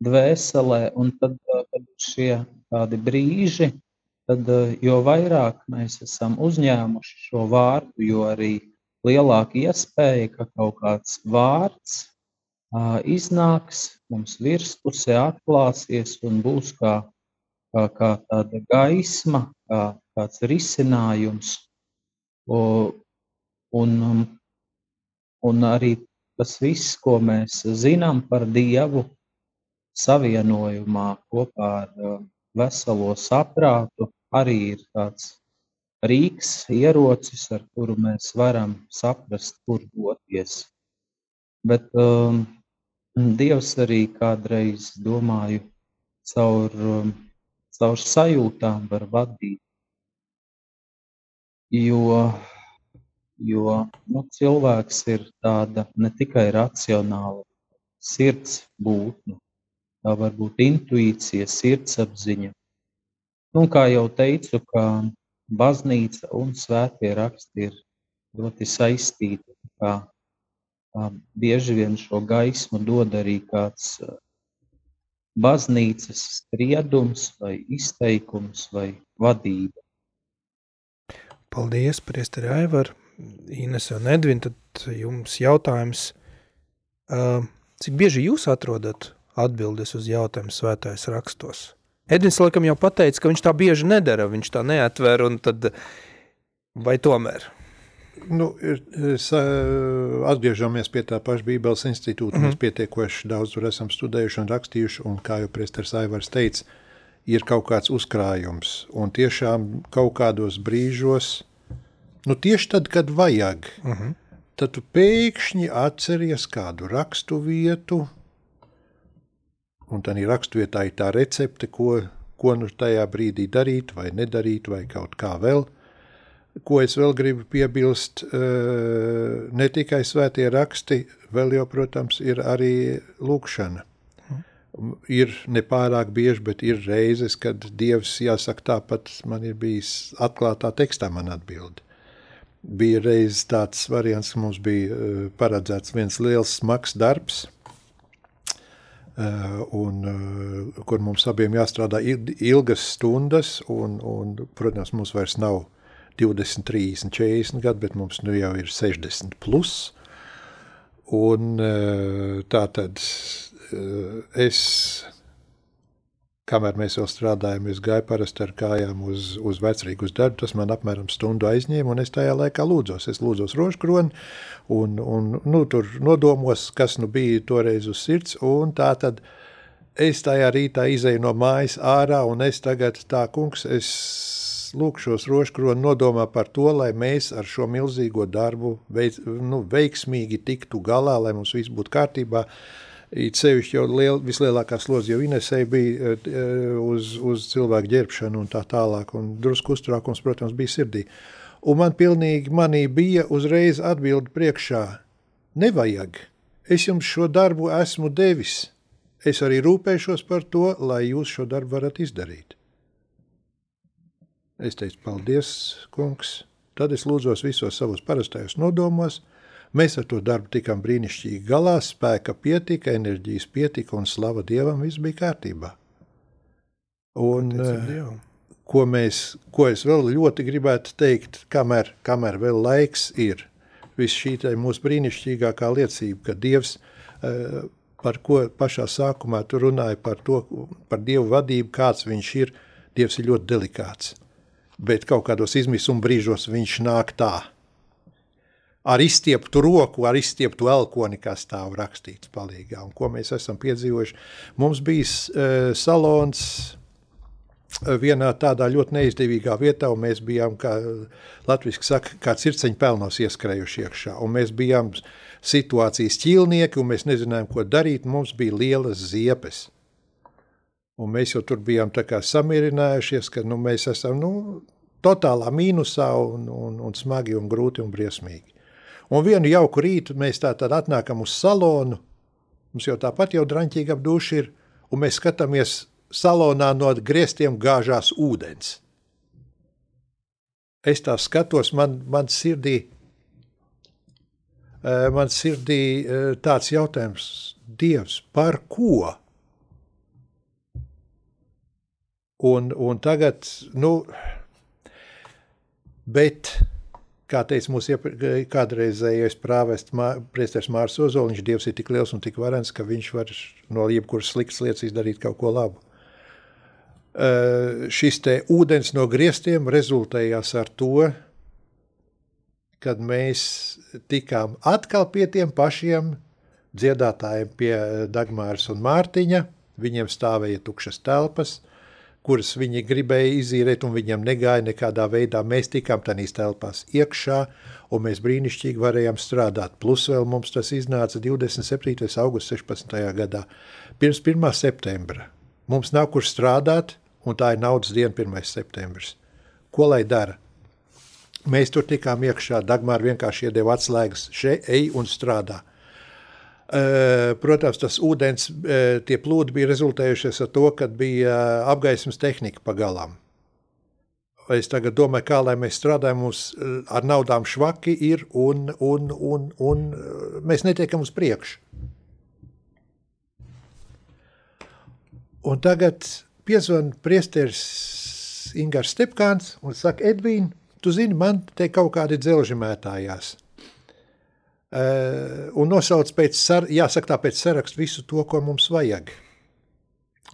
dvēselē, un tad, kad šie tādi brīži, tad jo vairāk mēs esam uzņēmuši šo vārdu, jo arī lielāka iespēja, ka kaut kāds vārds iznāks, mums virspusē atklāsies un būs kā kā, kā tāda gaisma, kā kāds risinājums. Un, un arī tas viss, ko mēs zinām par Dievu, savienojumā kopā ar veselo saprātu, arī ir tāds rīks, ierocis, ar kuru mēs varam saprast, kur doties. Bet um, Dievs arī kādreiz, domāju, caur um, caur sajūtām var vadīt. Jo, jo nu, cilvēks ir tāda ne tikai racionāla sirds būtne, tā var būt intuīcija, sirdsapziņa. Nu, kā jau teicu, ka baznīca un svētie raksti ir ļoti saistīti. Kā, kā bieži vien šo gaismu dod arī kāds baznīcas spriedums vai izteikums vai vadība.
Paldies, priesteri Aivar, Ines un Edvin, tad jums jautājums, cik bieži jūs atrodat atbildes uz jautājumu svētais rakstos? Edvins laikam jau pateica, ka viņš tā bieži nedara, viņš tā neatver, un tad vai tomēr?
Nu, es, atgriežamies pie tā paša Bībeles institūta. Mm -hmm. Mēs pietiekoši daudz tur esam studējuši un rakstījuši, un kā jau Presters Aivars teica, ir kaut kāds uzkrājums. Un tiešām kaut kādos brīžos, nu tieši tad, kad vajag, mm -hmm. tad tu pēkšņi atceries kādu rakstu vietu, un tā raksturvietā ir tā recepte, ko, ko nu tajā brīdī darīt, vai nedarīt, vai kaut kā vēl. Ko es vēl gribu piebilst, eh, ne tikai svētie raksti, vēl jau, protams, ir arī lūkšana. Ir nepārāk bieži, bet ir reizes, kad Dievs, jāsaka, tāpat man ir bijis atklātā tekstā, man atbild. Bija reizes tāds variants, ka mums bija eh, paredzēts viens liels smags darbs, un, eh, kur mums abiem jāstrādā ilgas stundas, un, un protams, mums vairs nav 20, 30, 40 gadi, bet mums nu jau ir 60 plus. Un tā tad es, kamēr mēs vēl strādājām, es gāju parasti ar kājām uz, uz vecrīgu uz darbu. Tas man apmēram stundu aizņēma, un es tajā laikā lūdzos. Es lūdzos rožkroni un, un nu, tur nodomos, kas nu bija toreiz uz sirds. Un tā tad es tajā rītā izēju no mājas ārā, un es tagad tā kungs, es lūkšos rožkroni nodomā par to, lai mēs ar šo milzīgo darbu veic, nu, veiksmīgi tiktu galā, lai mums viss būtu kārtībā. It sevišķi jau liel, vislielākā slodze jau Inesei bija uz, uz cilvēku ģērbšanu un tā tālāk, un drusku uztraukums, protams, bija sirdī. Un man pilnīgi manī bija uzreiz atbildi priekšā, nevajag, es jums šo darbu esmu devis, es arī rūpēšos par to, lai jūs šo darbu varat izdarīt. Es teicu, paldies, kungs. Tad es lūdzos visos savos parastajos nodomos. Mēs ar to darbu tikām brīnišķīgi galā, spēka pietika, enerģijas pietika un slava Dievam, viss bija kārtībā. Un,
Dievam.
ko, mēs, ko es vēl ļoti gribētu teikt, kamēr, kamēr vēl laiks ir, viss šī mūsu brīnišķīgākā liecība, ka Dievs, par ko pašā sākumā tu runāji par to, par Dievu vadību, kāds viņš ir, Dievs ir ļoti delikāts bet kaut kādos izmisuma brīžos viņš nāk tā. Ar izstieptu roku, ar izstieptu elkoni, kas stāv rakstīts palīgā. Un ko mēs esam piedzīvojuši? Mums bija uh, salons vienā tādā ļoti neizdevīgā vietā, un mēs bijām, kā Latvijas saka, kā circeņu pelnos ieskrējuši iekšā. Un mēs bijām situācijas ķīlnieki, un mēs nezinājām, ko darīt. Mums bija lielas ziepes. Un mēs jau tur bijām samierinājušies, ka nu, mēs esam nu, totālā mīnusā un, un, un smagi un grūti un briesmīgi. Un vienu jauku rītu mēs tā tad atnākam uz salonu, mums jau tāpat jau draņķīgi ap duši ir, un mēs skatāmies salonā no griestiem gāžās ūdens. Es tā skatos, man, man sirdī, man sirdī tāds jautājums, Dievs, par ko? Un, un tagad, nu, bet, kā teica mūsu kādreizējais prāvests priesteris Mārs Ozoliņš, Dievs ir tik liels un tik varens, ka viņš var no jebkuras sliktas lietas izdarīt kaut ko labu. Uh, šis te ūdens no griestiem rezultējās ar to, kad mēs tikām atkal pie tiem pašiem dziedātājiem, pie Dagmāras un Mārtiņa. Viņiem stāvēja tukšas telpas, kuras viņi gribēja izīrēt, un viņam negāja nekādā veidā. Mēs tikām tajās telpās iekšā, un mēs brīnišķīgi varējām strādāt. Plus vēl mums tas iznāca 27. augusta 16. gadā, pirms 1. septembra. Mums nav kur strādāt, un tā ir naudas diena 1. septembris. Ko lai dara? Mēs tur tikām iekšā, Dagmāra vienkārši iedeva atslēgas, šeit ej un strādā. Eh, protams, tas ūdens, eh, tie plūdi bija rezultējušies ar to, ka bija eh, apgaismas tehnika pagalām. Es tagad domāju, kā lai mēs strādājam, mums ar naudām švaki ir un, un, un, un mēs netiekam uz priekšu. Un tagad piezvan priesteris Ingars Stepkāns un saka, Edvīn, tu zini, man te kaut kādi dzelži mētājās. Uh, un nosauc pēc, sar, jāsaka tā, pēc sarakstu visu to, ko mums vajag.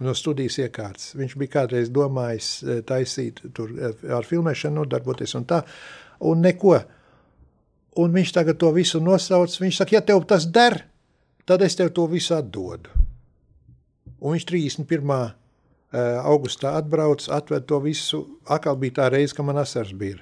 No studijas iekārtas. Viņš bija kādreiz domājis eh, taisīt tur eh, ar filmēšanu, nodarboties un tā, un neko. Un viņš tagad to visu nosauc. Viņš saka, ja tev tas der, tad es tev to visu atdodu. Un viņš 31. augustā atbrauc, atved to visu. Atkal bija tā reize, ka man asars bija.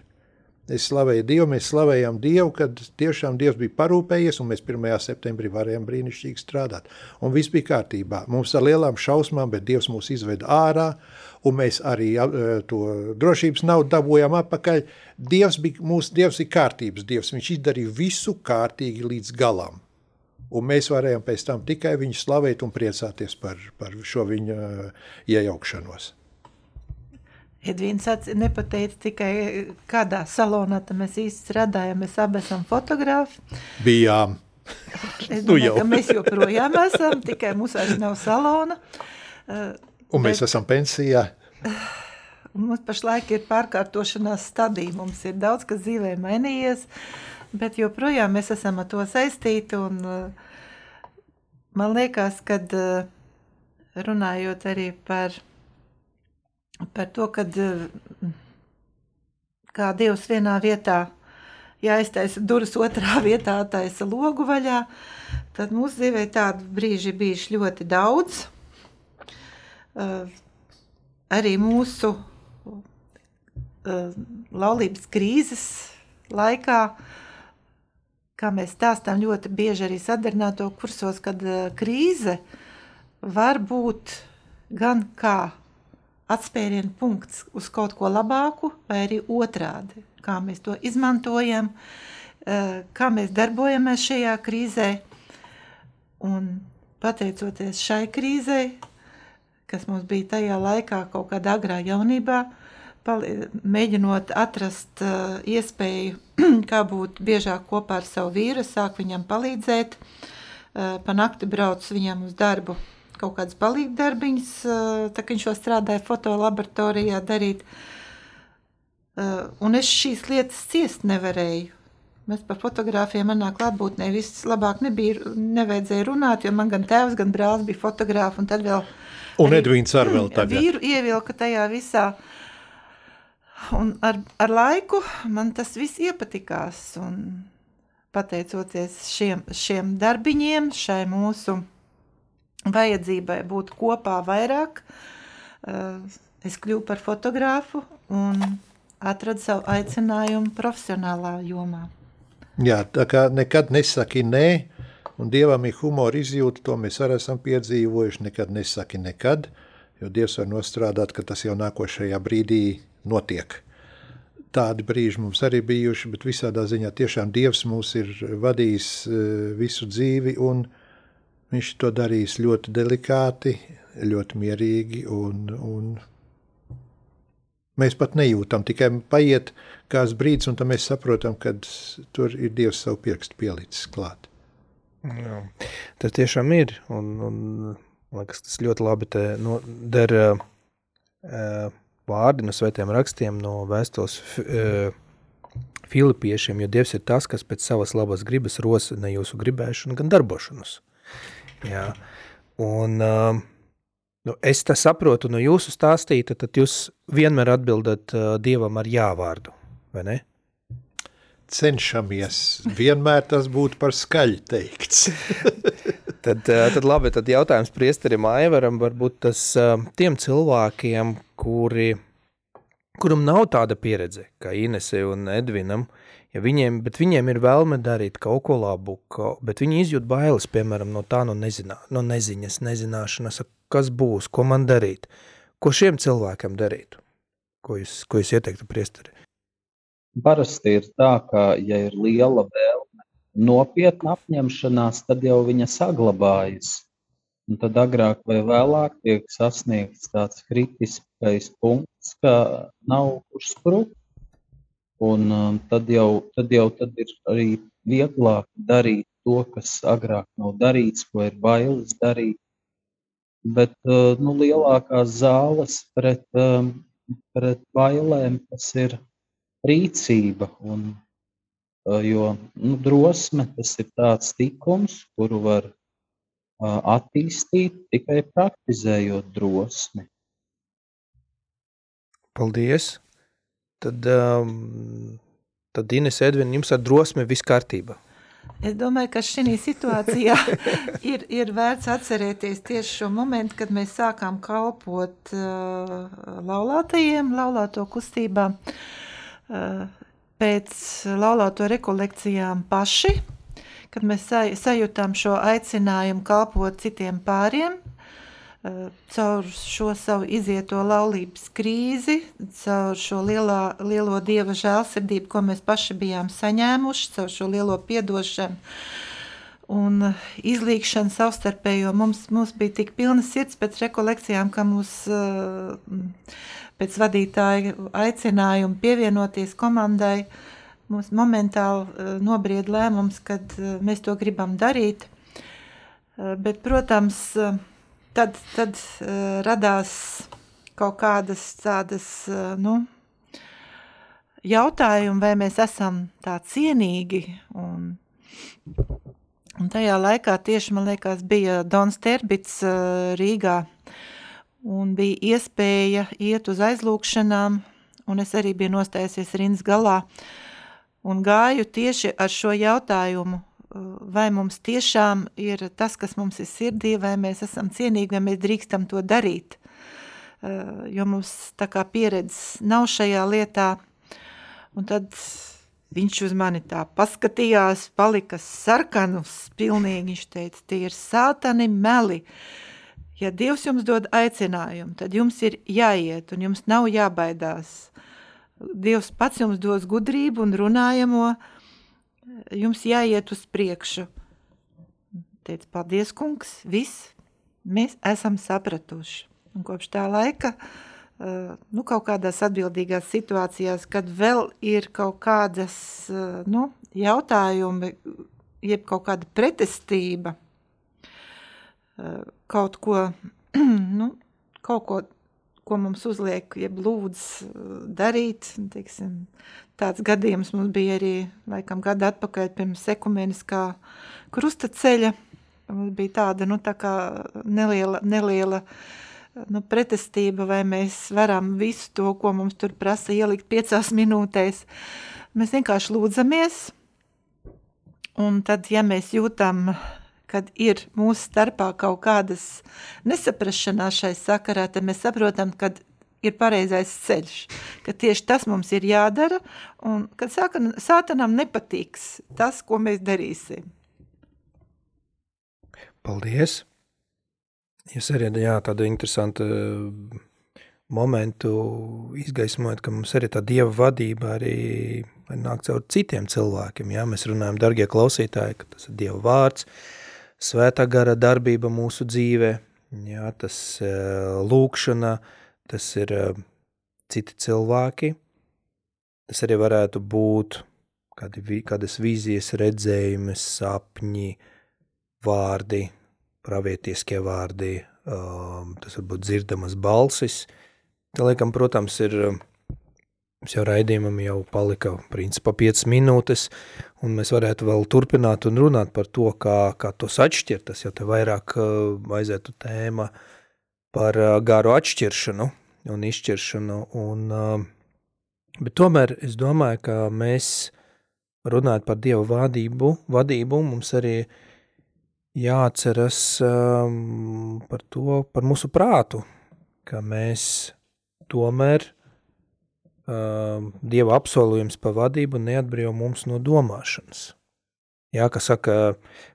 Es slavēju Dievu, mēs slavējām Dievu, kad tiešām Dievs bija parūpējies, un mēs 1. septembrī varējām brīnišķīgi strādāt. Un viss bija kārtībā. Mums ar lielām šausmām, bet Dievs mūs izveda ārā, un mēs arī uh, to drošības naudu dabūjām atpakaļ. Dievs, bija, mūsu Dievs ir kārtības Dievs, viņš izdarīja visu kārtīgi līdz galam. Un mēs varējām pēc tam tikai viņu slavēt un priecāties par, par šo viņa uh, iejaukšanos.
Edvīns nepateica tikai, kādā salonā mēs īsti strādājam. Mēs abi esam fotografi.
Bijām.
Es domāju, nu jau. mēs joprojām esam, tikai mums vairs nav salona.
Un bet, mēs esam pensijā.
Mums pašlaik ir pārkārtošanās stadija. Mums ir daudz, kas dzīvē mainījies, bet joprojām mēs esam ar to saistīti. Un, man liekas, kad runājot arī par par to, ka kā Dievs vienā vietā jāiztaisa durvis, otrā vietā taisa logu vaļā, tad mūsu dzīvē tādu brīži bijuši ļoti daudz. Uh, arī mūsu uh, laulības krīzes laikā, kā mēs stāstām ļoti bieži arī sadarbināto kursos, kad krīze var būt gan kā atspērienu punkts uz kaut ko labāku, vai arī otrādi. Kā mēs to izmantojam, eh, kā mēs darbojamies šajā krīzē. Un pateicoties šai krīzē, kas mums bija tajā laikā, kaut kādā agrā jaunībā, mēģinot atrast uh, iespēju, kā būt biežāk kopā ar savu vīru, sāk viņam palīdzēt, uh, pa nakti brauc viņam uz darbu kaut kādas palīgdarbiņas, tā kā viņš jau strādāja fotolaboratorijā darīt. Un es šīs lietas ciest nevarēju. Mēs par fotogrāfiem manā klātbūtnē viss labāk nebija, nevajadzēja runāt, jo man gan tēvs, gan brālis bija fotogrāfi, un tad vēl...
Un Edvīns ar vēl tagad.
Vīru ievilka tajā visā. Un ar, ar laiku man tas viss iepatikās, un pateicoties šiem, šiem darbiņiem, šai mūsu vajadzībai būt kopā vairāk, eh, es kļuvu par fotogrāfu un atradu savu aicinājumu profesionālā jomā.
Jā, tā kā nekad nesaki nē, un Dievam ir humora izjūta, to mēs arī esam piedzīvojuši, nekad nesaki nekad, jo Dievs var nostrādāt, ka tas jau nākošajā brīdī notiek. Tādi brīži mums arī bijuši, bet visādā ziņā tiešām Dievs mūs ir vadījis eh, visu dzīvi un dzīvi, Viņš to darīs ļoti delikāti, ļoti mierīgi. Un, un mēs pat nejūtam, tikai paiet kāds brīdis, un mēs saprotam, ka tur ir Dievs savu pirkstu pielicis klāt.
Jā, tas tiešām ir. Un, un, liekas, tas ļoti labi no, der uh, vārdi no svētiem rakstiem, no vēstos uh, filipiešiem, jo Dievs ir tas, kas pēc savas labas gribas rosina jūsu gribēšanu, gan darbošanos. Jā. Un, uh, nu, es tā saprotu no jūsu stāstīta, tad jūs vienmēr atbildat uh, Dievam ar jāvārdu, vai ne?
Cenšamies. Vienmēr tas būtu par skaļi teikts.
tad, uh, tad labi, tad jautājums priesterim Aivaram varbūt tas uh, tiem cilvēkiem, kuri, kuram nav tāda pieredze, kā Inese un Edvinam, uh, Ja viņiem, bet viņiem ir vēlme darīt kaut ko labu, ko, bet viņi izjūt bailes, piemēram, no tā no, nezinā, no neziņas, nezināšanas, kas būs, ko man darīt, ko šiem cilvēkiem darīt, ko jūs, ko jūs ieteiktu priesteri?
Parasti ir tā, ka, ja ir liela vēlme, nopietna apņemšanās, tad jau viņa saglabājas. Un tad agrāk vai vēlāk tiek sasniegts tāds kritiskais punkts, ka nav kurš sprukt Un um, tad jau, tad jau tad ir arī vieglāk darīt to, kas agrāk nav darīts, ko ir bailes darīt. Bet uh, nu, lielākās zāles pret, um, pret bailēm tas ir rīcība. Un, uh, jo nu, drosme tas ir tāds tikums, kuru var uh, attīstīt tikai praktizējot drosmi.
Paldies! Tad, um, tad Ines Edvina, jums ar drosmi viss kārtībā.
Es domāju, ka šī situācijā ir, ir vērts atcerēties tieši šo momentu, kad mēs sākām kalpot uh, laulātajiem, laulāto kustībā. Uh, pēc laulāto rekolekcijām paši, kad mēs saj- sajūtām šo aicinājumu kalpot citiem pāriem, caur šo savu izieto laulības krīzi, caur šo lielā, lielo dieva žēlsirdību, ko mēs paši bijām saņēmuši, caur šo lielo piedošanu un eh, izlīgšanu savstarpējo. Mums, mums bija tik pilna sirds pēc rekolekcijām, ka mūs uh, pēc vadītāja aicinājuma pievienoties komandai, mums momentāli uh, nobried lēmums, kad mēs to gribam darīt. Bet, protams, uh, tad, tad uh, radās kaut kādas tādas, uh, nu, jautājumi, vai mēs esam tā cienīgi un Un tajā laikā tieši, man liekas, bija Dons Terbits uh, Rīgā, un bija iespēja iet uz aizlūkšanām, un es arī biju nostājusies rindas galā, un gāju tieši ar šo jautājumu, vai mums tiešām ir tas, kas mums ir sirdī, vai mēs esam cienīgi, vai mēs drīkstam to darīt, uh, jo mums tā kā pieredzes nav šajā lietā, un tad Viņš uz mani tā paskatījās, palika sarkanus, pilnīgi. Viņš teica, tie ir sātani meli. Ja Dievs jums dod aicinājumu, tad jums ir jāiet un jums nav jābaidās. Dievs pats jums dos gudrību un runājamo, jums jāiet uz priekšu. Teica, paldies, kungs, viss, mēs esam sapratuši. Un kopš tā laika uh, nu, kaut kādās atbildīgās situācijās, kad vēl ir kaut kādas nu, jautājumi, jeb kaut kāda pretestība, kaut ko, nu, kaut ko, ko mums uzliek, jeb lūdz darīt. Teiksim, tāds gadījums mums bija arī laikam gadu atpakaļ pirms ekumeniskā krusta ceļa. Mums bija tāda, nu, tā neliela, neliela nu, pretestība, vai mēs varam visu to, ko mums tur prasa, ielikt piecās minūtēs. Mēs vienkārši lūdzamies, un tad, ja mēs jūtam, kad ir mūsu starpā kaut kādas nesaprašanās šai sakarā, tad mēs saprotam, ka ir pareizais ceļš, ka tieši tas mums ir jādara, un kad sātanam nepatiks tas, ko mēs darīsim.
Paldies! Jūs arī jā, tādu interesantu eh, momentu izgaismojat, ka mums arī tā dieva vadība arī nāk caur citiem cilvēkiem. Jā? Mēs runājam, dargie klausītāji, ka tas ir dieva vārds, svētā gara darbība mūsu dzīvē, jā, tas uh, lūkšana, tas ir uh, citi cilvēki, tas arī varētu būt kādi, kādas vīzijas redzējumi, sapņi, vārdi, pravietiskie vārdi, um, tas var būt dzirdamas balsis. Tā liekam, protams, ir jau raidījumam jau palika principā 5 minūtes, un mēs varētu vēl turpināt un runāt par to, kā, kā tos atšķirt. Tas jau te vairāk uh, aizētu tēma par uh, garu atšķiršanu un izšķiršanu. Un, uh, bet tomēr es domāju, ka mēs runājot par Dievu vadību, vadību mums arī uh, jāatceras um, par to, par mūsu prātu, ka mēs tomēr um, Dieva apsolījums par vadību neatbrīvo mums no domāšanas. Jā, ka saka,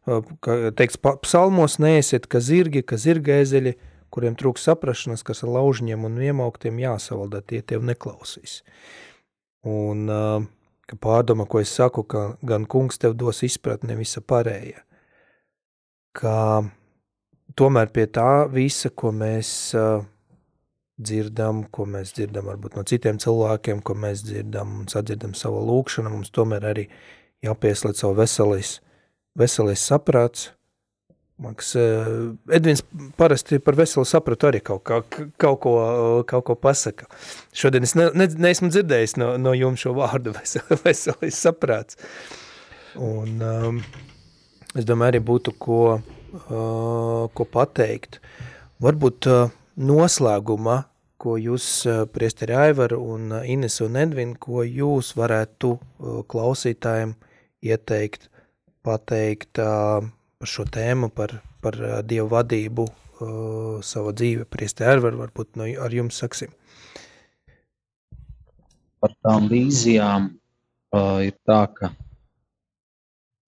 uh, ka teiks psalmos neesiet, ka zirgi, ka zirgēzeļi, kuriem trūks saprašanas, kas ar laužņiem un iemauktiem jāsavaldā, tie tev neklausīs. Un uh, ka pārdoma, ko es saku, ka gan kungs tev dos izpratni visa pārējā ka tomēr pie tā visa, ko mēs uh, dzirdam, ko mēs dzirdam varbūt no citiem cilvēkiem, ko mēs dzirdam un sadzirdam savu lūkšanu, mums tomēr arī jāpieslēdz savu veselīs, veselīs saprāts. Maks, uh, Edvins parasti par veselu sapratu arī kaut, kaut, kaut, ko, kaut ko pasaka. Šodien es ne, ne, neesmu dzirdējis no, no jums šo vārdu vesel, veselīs saprāts. Un, um, es domāju, arī būtu ko, uh, ko pateikt. Varbūt uh, noslēgumā, ko jūs, uh, priesteri Aivar un uh, Ines un Edvin, ko jūs varētu uh, klausītājiem ieteikt, pateikt par šo tēmu, par, par Dievu vadību savu dzīvi. Priesteri Aivar, varbūt no, ar jums saksim.
Par tām vīzijām, uh, ir tā, ka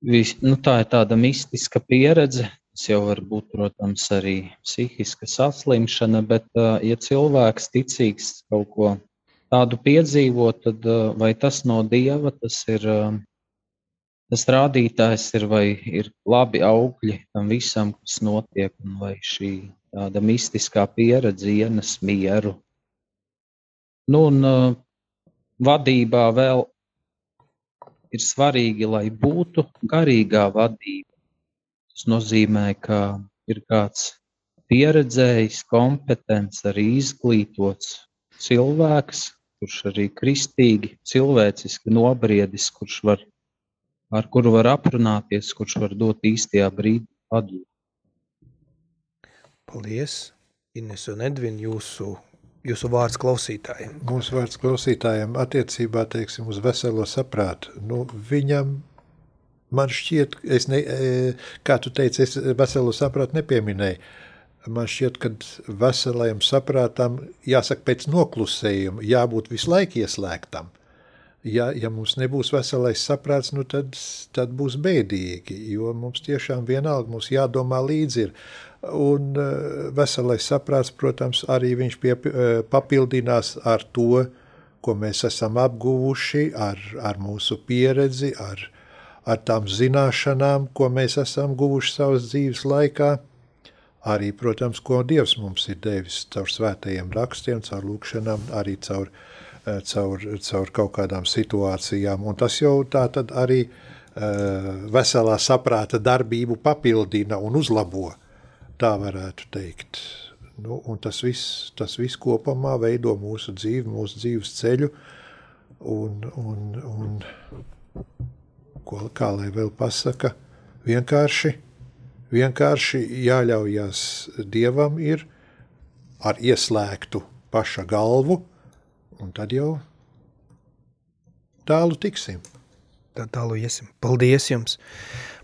vis, nu, tā ir tāda mistiska pieredze. Tas jau var būt, protams, arī psihiska saslimšana, bet, ja cilvēks ticīgs kaut ko tādu piedzīvo, tad vai tas no dieva, tas ir. Tas rādītājs ir, vai ir labi augļi tam visam, kas notiek, un vai šī tāda mistiskā pieredze ienes mieru. Nu, un vadībā vēl ir svarīgi, lai būtu garīgā vadība. Tas nozīmē, ka ir kāds pieredzējis, kompetents, arī izglītots cilvēks, kurš arī kristīgi, cilvēciski nobriedis, kurš var ar kuru var aprunāties, kurš var dot īstajā brīdī atbildību.
Paldies, Ines un Edvin, jūsu, jūsu vārds klausītājiem.
Mūsu vārds klausītājiem attiecībā teiksim, uz veselo saprātu. Nu, viņam man šķiet, es ne, e, kā tu teici, es veselo saprātu nepieminēju. Man šķiet, ka veselajam saprātam jāsaka pēc noklusējuma, jābūt visu laiku ieslēgtam ja, ja mums nebūs veselais saprāts, nu tad, tad būs bēdīgi, jo mums tiešām vienalga mums jādomā līdzi ir. Un uh, veselais saprāts, protams, arī viņš pie, uh, papildinās ar to, ko mēs esam apguvuši, ar, ar mūsu pieredzi, ar, ar tām zināšanām, ko mēs esam guvuši savas dzīves laikā. Arī, protams, ko Dievs mums ir devis caur svētajiem rakstiem, caur lūkšanām, arī caur Eh, caur, caur kaut kādām situācijām. Un tas jau tā tad arī uh, veselā saprāta darbību papildina un uzlabo, tā varētu teikt. Nu, un tas viss, tas viss kopumā veido mūsu dzīvi, mūsu dzīves ceļu. Un, un, un ko, kā lai vēl pasaka, vienkārši, vienkārši jāļaujas Dievam ir ar ieslēgtu paša galvu, un tad jau tālu tiksim.
Tad tālu iesim. Paldies jums!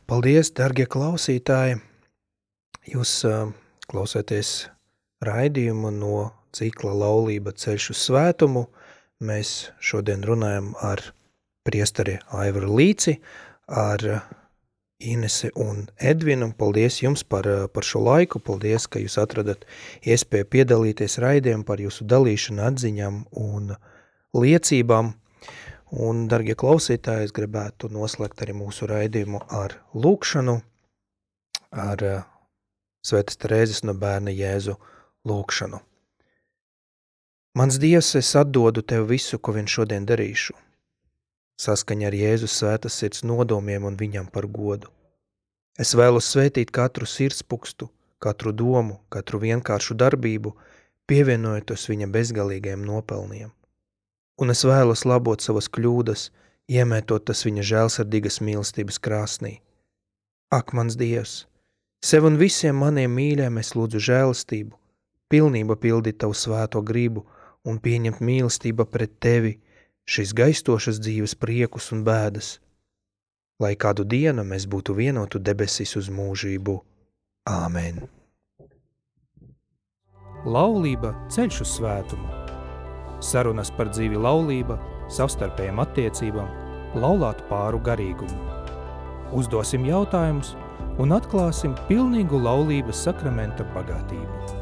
Paldies, darbie klausītāji! Jūs uh, klausāties raidījumu no cikla Laulība ceļš uz svētumu. Mēs šodien runājam ar priesteri Aivaru Līci, ar Inese un Edvinu. Paldies jums par, par šo laiku, paldies, ka jūs atradat iespēju piedalīties raidiem par jūsu dalīšanu atziņām un liecībām. Un, dargie klausītāji, es gribētu noslēgt arī mūsu raidījumu ar lūkšanu, ar Svētas Terēzes no bērna Jēzu lūkšanu. Mans Dievs, es atdodu Tev visu, ko vien šodien darīšu – saskaņa ar Jēzus svētas sirds nodomiem un viņam par godu. Es vēlos svētīt katru sirdspukstu, katru domu, katru vienkāršu darbību, pievienojoties viņa bezgalīgajiem nopelniem. Un es vēlos labot savas kļūdas, iemētot tas viņa žēlsirdīgas mīlestības krāsnī. Ak, mans Dievs! Sev un visiem maniem mīļiem es lūdzu žēlastību, pilnība pildīt tavu svēto gribu un pieņemt mīlestību pret tevi – šīs gaistošas dzīves priekus un bēdas, lai kādu dienu mēs būtu vienotu debesīs uz mūžību. Āmen!
Laulība ceļš uz svētumu. Sarunas par dzīvi laulība, savstarpējām attiecībām, laulātu pāru garīgumu. Uzdosim jautājumus un atklāsim pilnīgu laulības sakramenta bagātību.